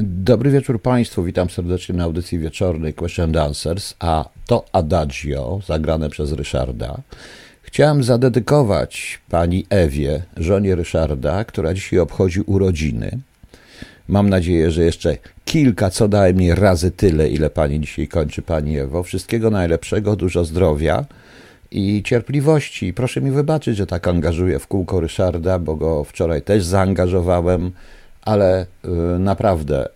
Dobry wieczór Państwu, witam serdecznie na audycji wieczornej Question and Answers, a to Adagio, zagrane przez Ryszarda. Chciałem zadedykować pani Ewie, żonie Ryszarda, która dzisiaj obchodzi urodziny. Mam nadzieję, że jeszcze kilka, co najmniej razy tyle, ile pani dzisiaj kończy, pani Ewo. Wszystkiego najlepszego, dużo zdrowia i cierpliwości. Proszę mi wybaczyć, że tak angażuję w kółko Ryszarda, bo go wczoraj też zaangażowałem ale y, naprawdę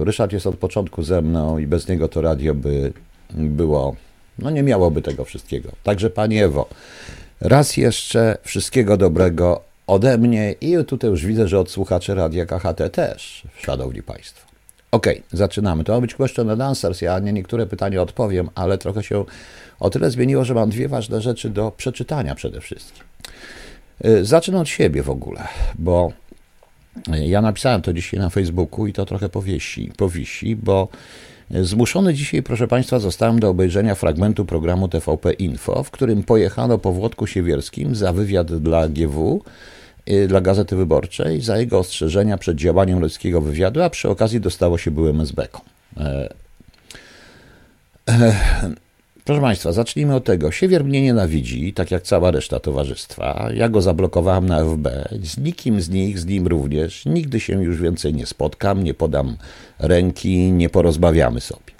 y, Ryszard jest od początku ze mną i bez niego to radio by było, no nie miałoby tego wszystkiego. Także Pani Ewo, raz jeszcze wszystkiego dobrego ode mnie i tutaj już widzę, że od słuchaczy Radia KHT też, szanowni Państwo. Ok, zaczynamy. To ma być question and answers. Ja nie niektóre pytania odpowiem, ale trochę się o tyle zmieniło, że mam dwie ważne rzeczy do przeczytania przede wszystkim. Y, zacznę od siebie w ogóle, bo ja napisałem to dzisiaj na Facebooku i to trochę powiesi, powisi, bo zmuszony dzisiaj, proszę Państwa, zostałem do obejrzenia fragmentu programu TVP Info, w którym pojechano po Włodku Siewierskim za wywiad dla GW, y, dla Gazety Wyborczej, za jego ostrzeżenia przed działaniem rosyjskiego wywiadu, a przy okazji dostało się byłym SB-kom. Proszę Państwa, zacznijmy od tego. Siewier mnie nienawidzi, tak jak cała reszta towarzystwa. Ja go zablokowałem na FB. Z nikim z nich, z nim również. Nigdy się już więcej nie spotkam, nie podam ręki, nie porozmawiamy sobie.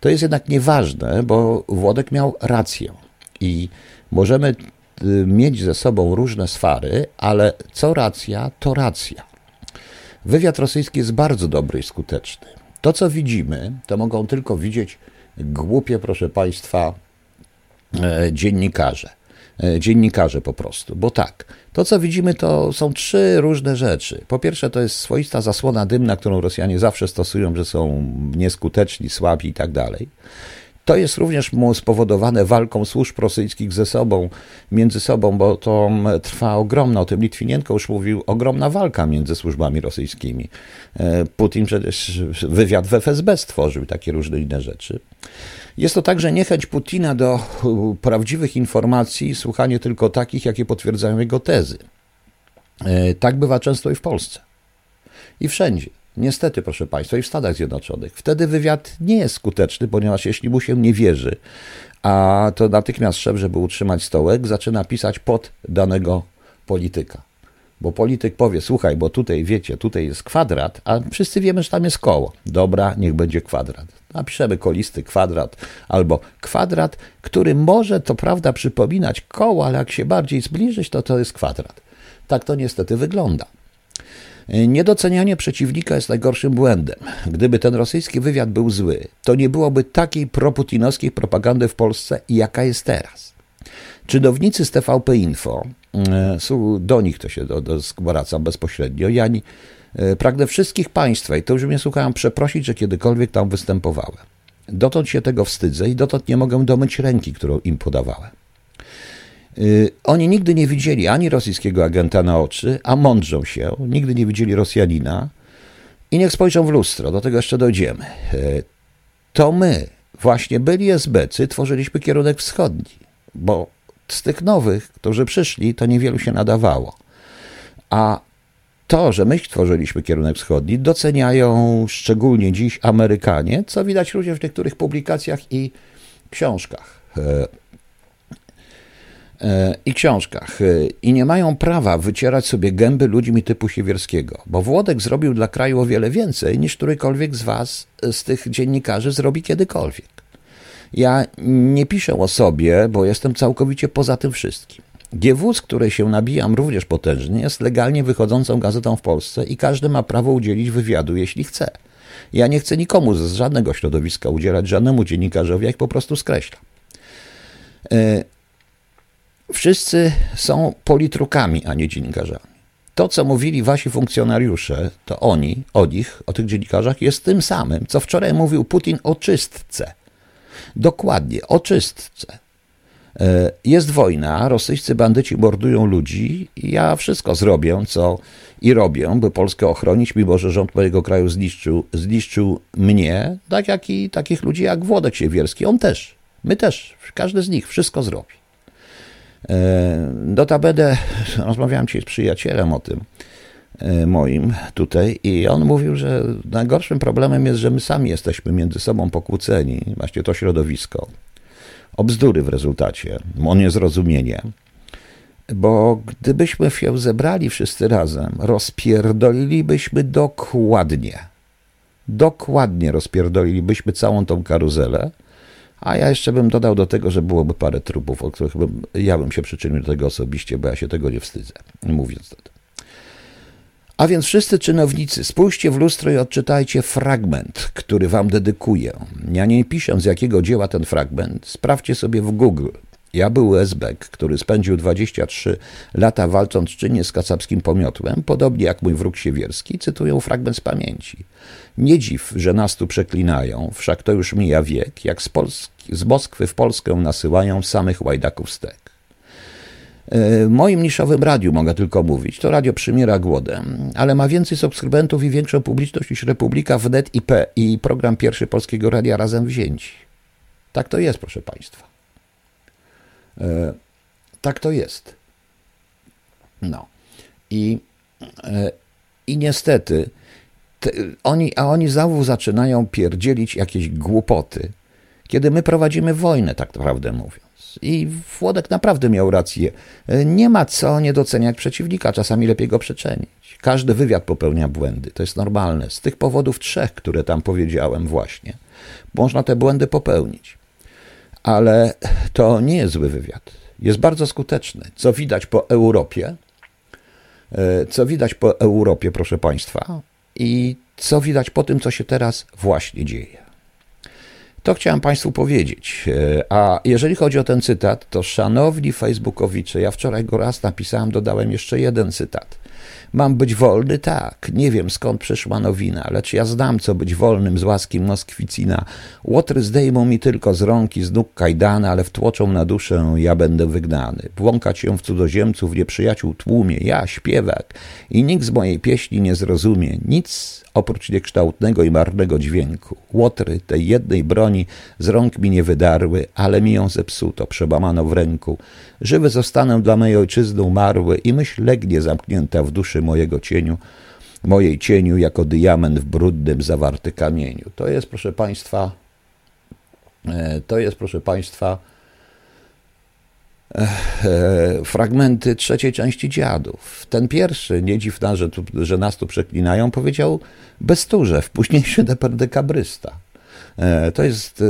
To jest jednak nieważne, bo Włodek miał rację. I możemy y, mieć ze sobą różne sfary, ale co racja, to racja. Wywiad rosyjski jest bardzo dobry i skuteczny. To, co widzimy, to mogą tylko widzieć głupie, proszę Państwa, e, dziennikarze. E, dziennikarze po prostu, bo tak, to co widzimy to są trzy różne rzeczy. Po pierwsze, to jest swoista zasłona dymna, którą Rosjanie zawsze stosują, że są nieskuteczni, słabi i tak dalej. To jest również spowodowane walką służb rosyjskich ze sobą, między sobą, bo to trwa ogromna, o tym Litwinienko już mówił, ogromna walka między służbami rosyjskimi. E, Putin przecież wywiad w FSB stworzył, takie różne inne rzeczy. Jest to także niechęć Putina do prawdziwych informacji, słuchanie tylko takich, jakie potwierdzają jego tezy. E, tak bywa często i w Polsce. I wszędzie. Niestety, proszę Państwa, i w Stanach Zjednoczonych. Wtedy wywiad nie jest skuteczny, ponieważ jeśli mu się nie wierzy, a to natychmiast szef, żeby utrzymać stołek, zaczyna pisać pod danego polityka. Bo polityk powie, słuchaj, bo tutaj wiecie, tutaj jest kwadrat, a wszyscy wiemy, że tam jest koło. Dobra, niech będzie kwadrat. Napiszemy kolisty kwadrat albo kwadrat, który może to prawda przypominać koło, ale jak się bardziej zbliżyć, to to jest kwadrat. Tak to niestety wygląda. Niedocenianie przeciwnika jest najgorszym błędem. Gdyby ten rosyjski wywiad był zły, to nie byłoby takiej proputinowskiej propagandy w Polsce, jaka jest teraz. Czynownicy z TVP Info, e, do nich to się do, do bezpośrednio, ja nie, e, pragnę wszystkich Państwa, i to już mnie słuchałem, przeprosić, że kiedykolwiek tam występowałem. Dotąd się tego wstydzę i dotąd nie mogę domyć ręki, którą im podawałem. Y, oni nigdy nie widzieli ani rosyjskiego agenta na oczy, a mądrzą się, nigdy nie widzieli Rosjanina i niech spojrzą w lustro, do tego jeszcze dojdziemy. Y, to my, właśnie byli SBcy, tworzyliśmy kierunek wschodni, bo z tych nowych, którzy przyszli, to niewielu się nadawało. A to, że my tworzyliśmy kierunek wschodni, doceniają szczególnie dziś Amerykanie, co widać również w niektórych publikacjach i książkach. E, i książkach. E, I nie mają prawa wycierać sobie gęby ludźmi typu Siewierskiego, bo Włodek zrobił dla kraju o wiele więcej niż którykolwiek z was, e, z tych dziennikarzy, zrobi kiedykolwiek. Ja nie piszę o sobie, bo jestem całkowicie poza tym wszystkim. GW, z której się nabijam również potężnie, jest legalnie wychodzącą gazetą w Polsce i każdy ma prawo udzielić wywiadu, jeśli chce. Ja nie chcę nikomu z żadnego środowiska udzielać, żadnemu dziennikarzowi, jak po prostu skreślam. Wszyscy są politrukami, a nie dziennikarzami. To, co mówili wasi funkcjonariusze, to oni, o nich, o tych dziennikarzach, jest tym samym, co wczoraj mówił Putin o czystce. Dokładnie, o czystce. E, jest wojna, rosyjscy bandyci mordują ludzi i ja wszystko zrobię, co i robię, by Polskę ochronić, mimo że rząd mojego kraju zniszczył, zniszczył mnie, tak jak i takich ludzi jak Włodek Siewierski. On też, my też, każdy z nich wszystko zrobi. E, notabene rozmawiałem dzisiaj z przyjacielem o tym. e, moim tutaj i on mówił, że najgorszym problemem jest, że my sami jesteśmy między sobą pokłóceni, właśnie to środowisko. O bzdury w rezultacie, o niezrozumienie. Bo gdybyśmy się zebrali wszyscy razem, rozpierdolilibyśmy dokładnie, dokładnie rozpierdolilibyśmy całą tą karuzelę, a ja jeszcze bym dodał do tego, że byłoby parę trupów, o których bym, ja bym się przyczynił do tego osobiście, bo ja się tego nie wstydzę, mówiąc to. A więc wszyscy czynownicy, spójrzcie w lustro i odczytajcie fragment, który wam dedykuję. Ja nie piszę z jakiego dzieła ten fragment, sprawdźcie sobie w Google. Ja był Esbek, który spędził 23 lata walcząc czynnie z kacapskim pomiotłem, podobnie jak mój wróg siewierski, cytują fragment z pamięci. Nie dziw, że nas tu przeklinają, wszak to już mija wiek, jak z, Polski, z Moskwy w Polskę nasyłają samych łajdaków stek. W moim niszowym radiu mogę tylko mówić, to radio przymiera głodem, ale ma więcej subskrybentów i większą publiczność niż Republika Wnet IP i program pierwszy Polskiego Radia razem wzięci. Tak to jest, proszę Państwa. E, tak to jest. No. I, e, i niestety te, oni, a oni znowu zaczynają pierdzielić jakieś głupoty, kiedy my prowadzimy wojnę, tak naprawdę mówiąc. I Włodek naprawdę miał rację. E, nie ma co nie doceniać przeciwnika, czasami lepiej go przeczenić. Każdy wywiad popełnia błędy, to jest normalne. Z tych powodów trzech, które tam powiedziałem właśnie, można te błędy popełnić. Ale to nie jest zły wywiad. Jest bardzo skuteczny. Co widać po Europie, e, co widać po Europie, proszę Państwa, i co widać po tym, co się teraz właśnie dzieje. To chciałem Państwu powiedzieć. E, a jeżeli chodzi o ten cytat, to szanowni Facebookowicze, ja wczoraj go raz napisałem, dodałem jeszcze jeden cytat. Mam być wolny? Tak. Nie wiem skąd przyszła nowina, lecz ja znam, co być wolnym z łaski Moskwicina. Łotry zdejmą mi tylko z rąk i z nóg kajdany, ale wtłoczą na duszę, ja będę wygnany. Błąkać się w cudzoziemców, nieprzyjaciół tłumie, ja śpiewak i nikt z mojej pieśni nie zrozumie. Nic oprócz niekształtnego i marnego dźwięku. Łotry tej jednej broni z rąk mi nie wydarły, ale mi ją zepsuto, przebamano w ręku. Żywy zostanę dla mojej ojczyzny umarły i myśl legnie zamknięta w duszy mojego cieniu, mojej cieniu jako diament w brudnym, zawarty kamieniu. To jest, proszę Państwa, e, to jest, proszę Państwa, e, fragmenty trzeciej części dziadów. Ten pierwszy, nie dziwna, że, tu, że nas tu przeklinają, powiedział Besturzew, późniejszy deperdekabrysta. E, to jest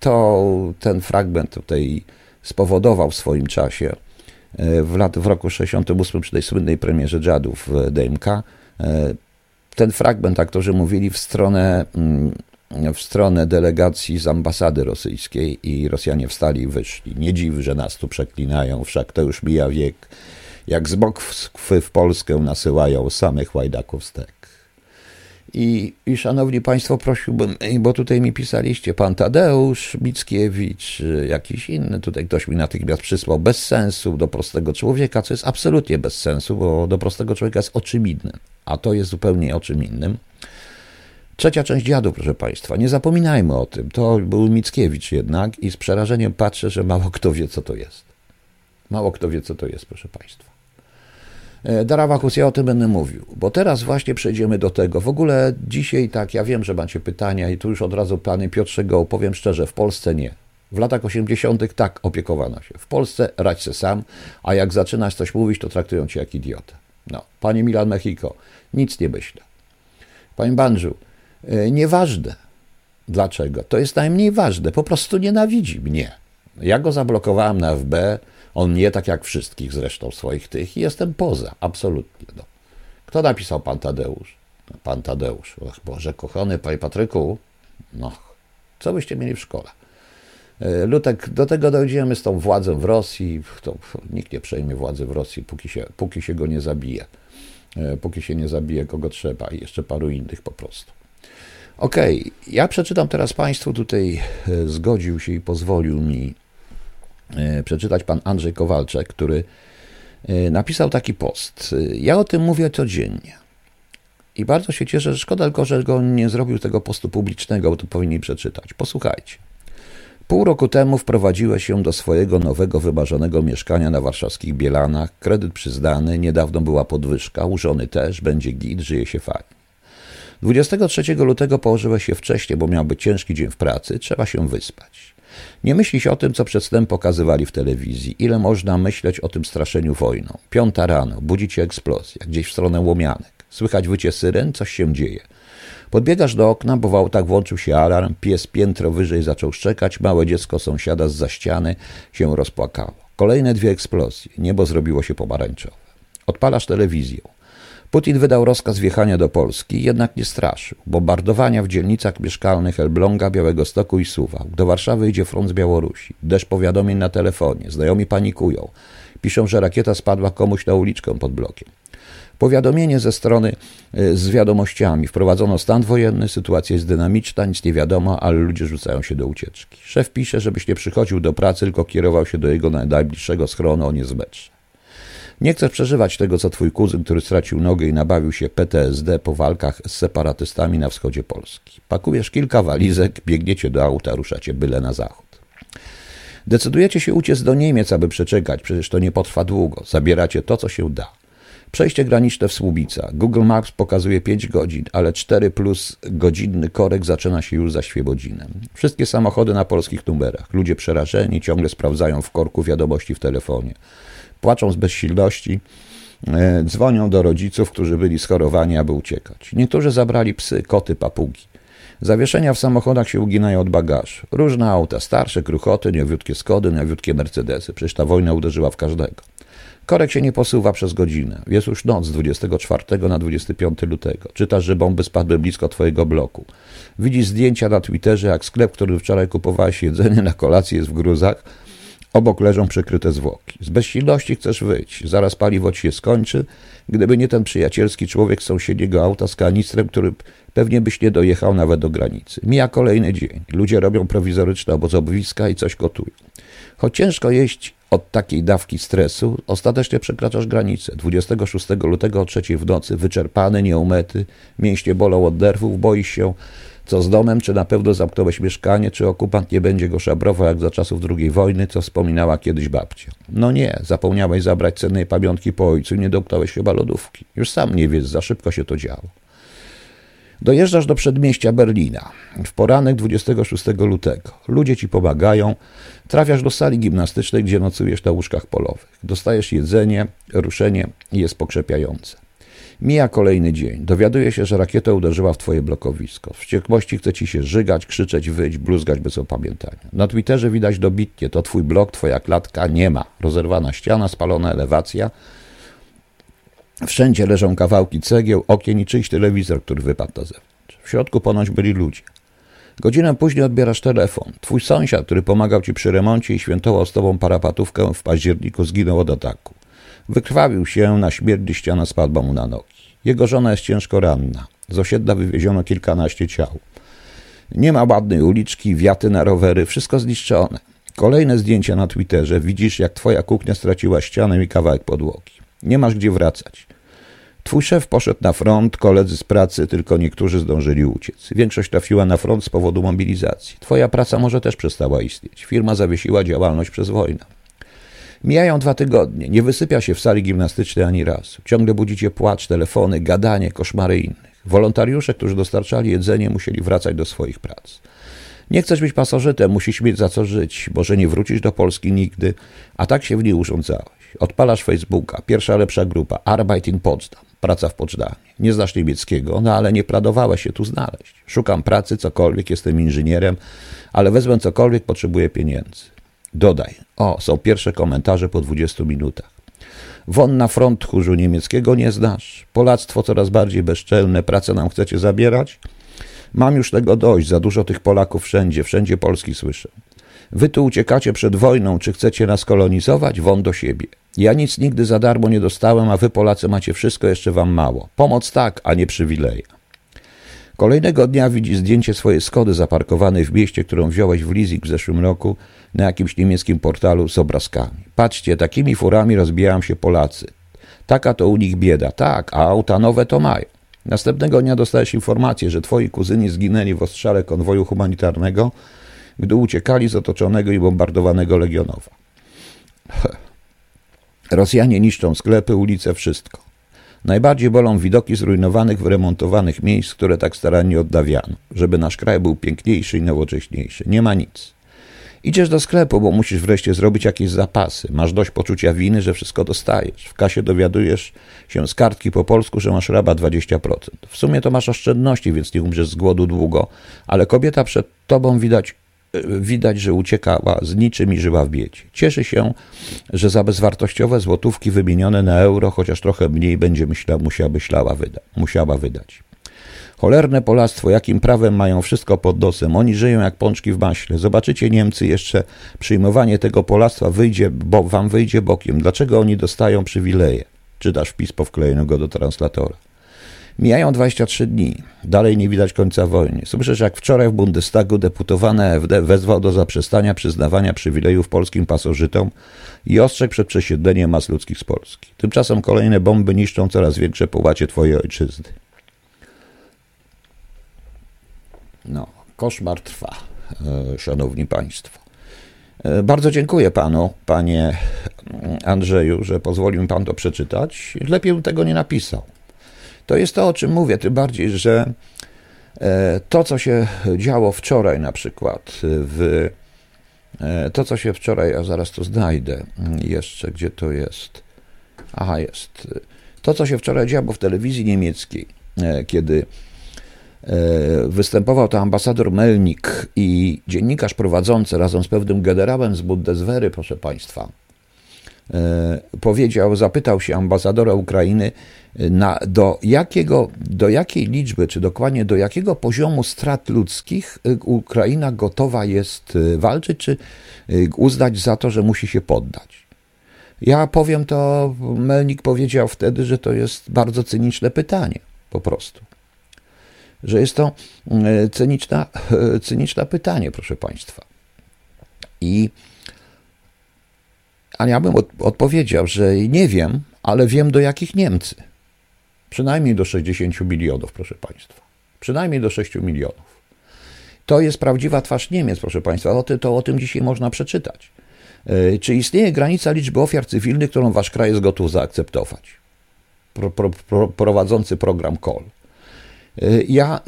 to, ten fragment tutaj spowodował w swoim czasie e, w, lat, w roku 68 przy tej słynnej premierze Jadów w DMK e, ten fragment aktorzy mówili w stronę, mm, w stronę delegacji z ambasady rosyjskiej i Rosjanie wstali i wyszli. Nie dziw, że nas tu przeklinają, wszak to już mija wiek. Jak z Moskwy w Polskę nasyłają samych łajdaków stek. I, I szanowni Państwo, prosiłbym, bo tutaj mi pisaliście, pan Tadeusz Mickiewicz, jakiś inny, tutaj ktoś mi natychmiast przysłał, bez sensu do prostego człowieka, co jest absolutnie bez sensu, bo do prostego człowieka jest o czym innym, a to jest zupełnie o czym innym. Trzecia część dziadu, proszę Państwa, nie zapominajmy o tym, to był Mickiewicz jednak i z przerażeniem patrzę, że mało kto wie, co to jest. Mało kto wie, co to jest, proszę Państwa. E, Darawakus, ja o tym będę mówił, bo teraz właśnie przejdziemy do tego. W ogóle dzisiaj tak, ja wiem, że macie pytania i tu już od razu panie Piotrze go opowiem szczerze, w Polsce nie. W latach 80. tak opiekowano się. W Polsce radź se sam, a jak zaczynasz coś mówić, to traktują cię jak idiotę. No, panie Milan Mexico, nic nie myślę. Panie Banżu, e, nieważne. Dlaczego? To jest najmniej ważne. Po prostu nienawidzi mnie. Ja go zablokowałem na FB, on nie tak jak wszystkich zresztą swoich tych i jestem poza, absolutnie. No. Kto napisał pan Tadeusz? Pan Tadeusz. Och Boże, kochany panie Patryku, no, co byście mieli w szkole? E, Lutek, do tego dojdziemy z tą władzą w Rosji. To nikt nie przejmie władzy w Rosji, póki się, póki się go nie zabije. E, póki się nie zabije kogo trzeba i jeszcze paru innych po prostu. Okej, okay. ja przeczytam teraz Państwu, tutaj e, zgodził się i pozwolił mi przeczytać pan Andrzej Kowalczek, który e, napisał taki post. Ja o tym mówię codziennie. I bardzo się cieszę, szkoda tylko, że go nie zrobił tego postu publicznego, bo to powinni przeczytać. Posłuchajcie. Pół roku temu wprowadziłeś się do swojego nowego, wymarzonego mieszkania na warszawskich Bielanach. Kredyt przyznany, niedawno była podwyżka, użony też, będzie git, żyje się fajnie. 23 lutego położyłeś się wcześniej, bo miał być ciężki dzień w pracy, trzeba się wyspać. Nie myślisz o tym, co przedtem pokazywali w telewizji. Ile można myśleć o tym straszeniu wojną? Piąta rano, budzi cię eksplozja, gdzieś w stronę łomianek. Słychać wycie syren, coś się dzieje. Podbiegasz do okna, bo w autach włączył się alarm, pies piętro wyżej zaczął szczekać, małe dziecko sąsiada z za ściany się rozpłakało. Kolejne dwie eksplozje, niebo zrobiło się pomarańczowe. Odpalasz telewizję. Putin wydał rozkaz wjechania do Polski, jednak nie straszył. Bombardowania w dzielnicach mieszkalnych Elbląga, Białegostoku i Suwałk. Do Warszawy idzie front z Białorusi. Deszcz powiadomień na telefonie. Znajomi panikują. Piszą, że rakieta spadła komuś na uliczkę pod blokiem. Powiadomienie ze strony y, z wiadomościami. Wprowadzono stan wojenny, sytuacja jest dynamiczna, nic nie wiadomo, ale ludzie rzucają się do ucieczki. Szef pisze, żebyś nie przychodził do pracy, tylko kierował się do jego najbliższego schronu, on jest metrze. Nie chcesz przeżywać tego, co twój kuzyn, który stracił nogę i nabawił się PTSD po walkach z separatystami na wschodzie Polski. Pakujesz kilka walizek, biegniecie do auta, ruszacie byle na zachód. Decydujecie się uciec do Niemiec, aby przeczekać, przecież to nie potrwa długo. Zabieracie to, co się da. Przejście graniczne w Słubica. Google Maps pokazuje 5 godzin, ale 4 plus godzinny korek zaczyna się już za Świebodzinem. Wszystkie samochody na polskich numerach. Ludzie przerażeni ciągle sprawdzają w korku wiadomości w telefonie. Płaczą z bezsilności, e, dzwonią do rodziców, którzy byli schorowani, aby uciekać. Niektórzy zabrali psy, koty, papugi. Zawieszenia w samochodach się uginają od bagażu. Różne auta, starsze, kruchoty, nowiutkie Skody, nowiutkie Mercedesy. Przecież ta wojna uderzyła w każdego. Korek się nie posuwa przez godzinę. Jest już noc z 24 na 25 lutego. Czytasz, że bomby spadły blisko twojego bloku. Widzisz zdjęcia na Twitterze, jak sklep, który wczoraj kupowałeś jedzenie na kolację jest w gruzach. Obok leżą przykryte zwłoki. Z bezsilności chcesz wyjść. Zaraz paliwo ci się skończy. Gdyby nie ten przyjacielski człowiek z sąsiedniego auta z kanistrem, który pewnie byś nie dojechał nawet do granicy. Mija kolejny dzień. Ludzie robią prowizoryczne obozowiska i coś gotują. Choć ciężko jeść od takiej dawki stresu, ostatecznie przekraczasz granicę. 26 lutego o trzeciej w nocy, wyczerpany, nieumety, mięśnie bolą od nerwów, boisz się, co z domem, czy na pewno zamknąłeś mieszkanie, czy okupant nie będzie go szabrował jak za czasów II wojny, co wspominała kiedyś babcia. No nie, zapomniałeś zabrać cennej pamiątki po ojcu, nie dotknąłeś chyba lodówki. Już sam nie wiesz, za szybko się to działo. Dojeżdżasz do przedmieścia Berlina w poranek 26 lutego. Ludzie ci pomagają. Trafiasz do sali gimnastycznej, gdzie nocujesz na łóżkach polowych. Dostajesz jedzenie, ruszenie jest pokrzepiające. Mija kolejny dzień. Dowiaduje się, że rakieta uderzyła w twoje blokowisko. W wściekłości chce ci się żygać, krzyczeć, wyć, bluzgać bez opamiętania. Na Twitterze widać dobitnie, to twój blok, twoja klatka, nie ma. Rozerwana ściana, spalona elewacja. Wszędzie leżą kawałki cegieł, okien i czyjś telewizor, który wypadł na zewnątrz. W środku ponoć byli ludzie. Godzinę później odbierasz telefon. Twój sąsiad, który pomagał ci przy remoncie i świętował z tobą parapatówkę w październiku, zginął od ataku. Wykrwawił się, na śmierć ściana spadła mu na nogi. Jego żona jest ciężko ranna. Z osiedla wywieziono kilkanaście ciał. Nie ma ładnej uliczki, wiaty na rowery, wszystko zniszczone. Kolejne zdjęcia na Twitterze. Widzisz, jak twoja kuchnia straciła ścianę i kawałek podłogi. Nie masz gdzie wracać. Twój szef poszedł na front, koledzy z pracy, tylko niektórzy zdążyli uciec. Większość trafiła na front z powodu mobilizacji. Twoja praca może też przestała istnieć. Firma zawiesiła działalność przez wojnę. Mijają dwa tygodnie. Nie wysypia się w sali gimnastycznej ani razu. Ciągle budzicie płacz, telefony, gadanie, koszmary innych. Wolontariusze, którzy dostarczali jedzenie, musieli wracać do swoich prac. Nie chcesz być pasożytem, musisz mieć za co żyć. Może nie wrócisz do Polski nigdy, a tak się w niej urządzałeś. Odpalasz Facebooka, pierwsza lepsza grupa, Arbeit in Potsdam, praca w Poczdamie. Nie znasz niemieckiego, no ale nie planowałeś się tu znaleźć. Szukam pracy, cokolwiek, jestem inżynierem, ale wezmę cokolwiek, potrzebuję pieniędzy. Dodaj. O, są pierwsze komentarze po 20 minutach. Won na front tchórzu niemieckiego nie znasz. Polactwo coraz bardziej bezczelne, pracę nam chcecie zabierać? Mam już tego dość, za dużo tych Polaków wszędzie, wszędzie Polski słyszę. Wy tu uciekacie przed wojną, czy chcecie nas kolonizować? Won do siebie. Ja nic nigdy za darmo nie dostałem, a wy Polacy macie wszystko, jeszcze wam mało. Pomoc tak, a nie przywileje. Kolejnego dnia widzi zdjęcie swojej Skody zaparkowanej w mieście, którą wziąłeś w leasing w zeszłym roku na jakimś niemieckim portalu z obrazkami. Patrzcie, takimi furami rozbijają się Polacy. Taka to u nich bieda. Tak, a auta nowe to mają. Następnego dnia dostajesz informację, że twoi kuzyni zginęli w ostrzale konwoju humanitarnego gdy uciekali z otoczonego i bombardowanego Legionowa. Rosjanie niszczą sklepy, ulice, wszystko. Najbardziej bolą widoki zrujnowanych, wyremontowanych miejsc, które tak starannie oddawiano, żeby nasz kraj był piękniejszy i nowocześniejszy. Nie ma nic. Idziesz do sklepu, bo musisz wreszcie zrobić jakieś zapasy. Masz dość poczucia winy, że wszystko dostajesz. W kasie dowiadujesz się z kartki po polsku, że masz rabat 20%. W sumie to masz oszczędności, więc nie umrzesz z głodu długo, ale kobieta przed tobą widać, widać, że uciekała z niczym i żyła w biecie. Cieszy się, że za bezwartościowe złotówki wymienione na euro, chociaż trochę mniej będzie myśla, musiała, myślała wyda, musiała wydać. Cholerne polactwo, jakim prawem mają wszystko pod nosem. Oni żyją jak pączki w maśle. Zobaczycie Niemcy jeszcze przyjmowanie tego polactwa wyjdzie, bo wam wyjdzie bokiem. Dlaczego oni dostają przywileje? Czytasz wpis powklejonego do translatora. Mijają 23 dni. Dalej nie widać końca wojny. Słyszysz, jak wczoraj w Bundestagu deputowany AfD wezwał do zaprzestania przyznawania przywilejów polskim pasożytom i ostrzegł przed przesiedleniem mas ludzkich z Polski. Tymczasem kolejne bomby niszczą coraz większe połacie twojej ojczyzny. No, koszmar trwa, e, szanowni państwo. E, bardzo dziękuję panu, panie Andrzeju, że pozwolił mi pan to przeczytać. Lepiej bym tego nie napisał. To jest to, o czym mówię, tym bardziej, że e, to, co się działo wczoraj na przykład w to, co się wczoraj, ja zaraz to znajdę jeszcze, gdzie to jest. Aha, jest. To, co się wczoraj działo w telewizji niemieckiej, kiedy E, występował to ambasador Melnik i dziennikarz prowadzący razem z pewnym generałem z Bundeswehry, proszę Państwa. E, powiedział, zapytał się ambasadora Ukrainy, na, do, jakiego, do jakiej liczby, czy dokładnie do jakiego poziomu strat ludzkich Ukraina gotowa jest e, walczyć, czy uznać za to, że musi się poddać. Ja powiem to, Melnik powiedział wtedy, że to jest bardzo cyniczne pytanie, po prostu że jest to e, cyniczna, e, cyniczne pytanie, proszę Państwa. I a ja bym odpowiedział, że nie wiem, ale wiem do jakich Niemcy. Przynajmniej do 60 milionów, proszę Państwa. Przynajmniej do 6 milionów. To jest prawdziwa twarz Niemiec, proszę Państwa. To, to o tym dzisiaj można przeczytać. E, czy istnieje granica liczby ofiar cywilnych, którą Wasz kraj jest gotów zaakceptować? Pro, pro, pro, prowadzący program KOL. Y, ja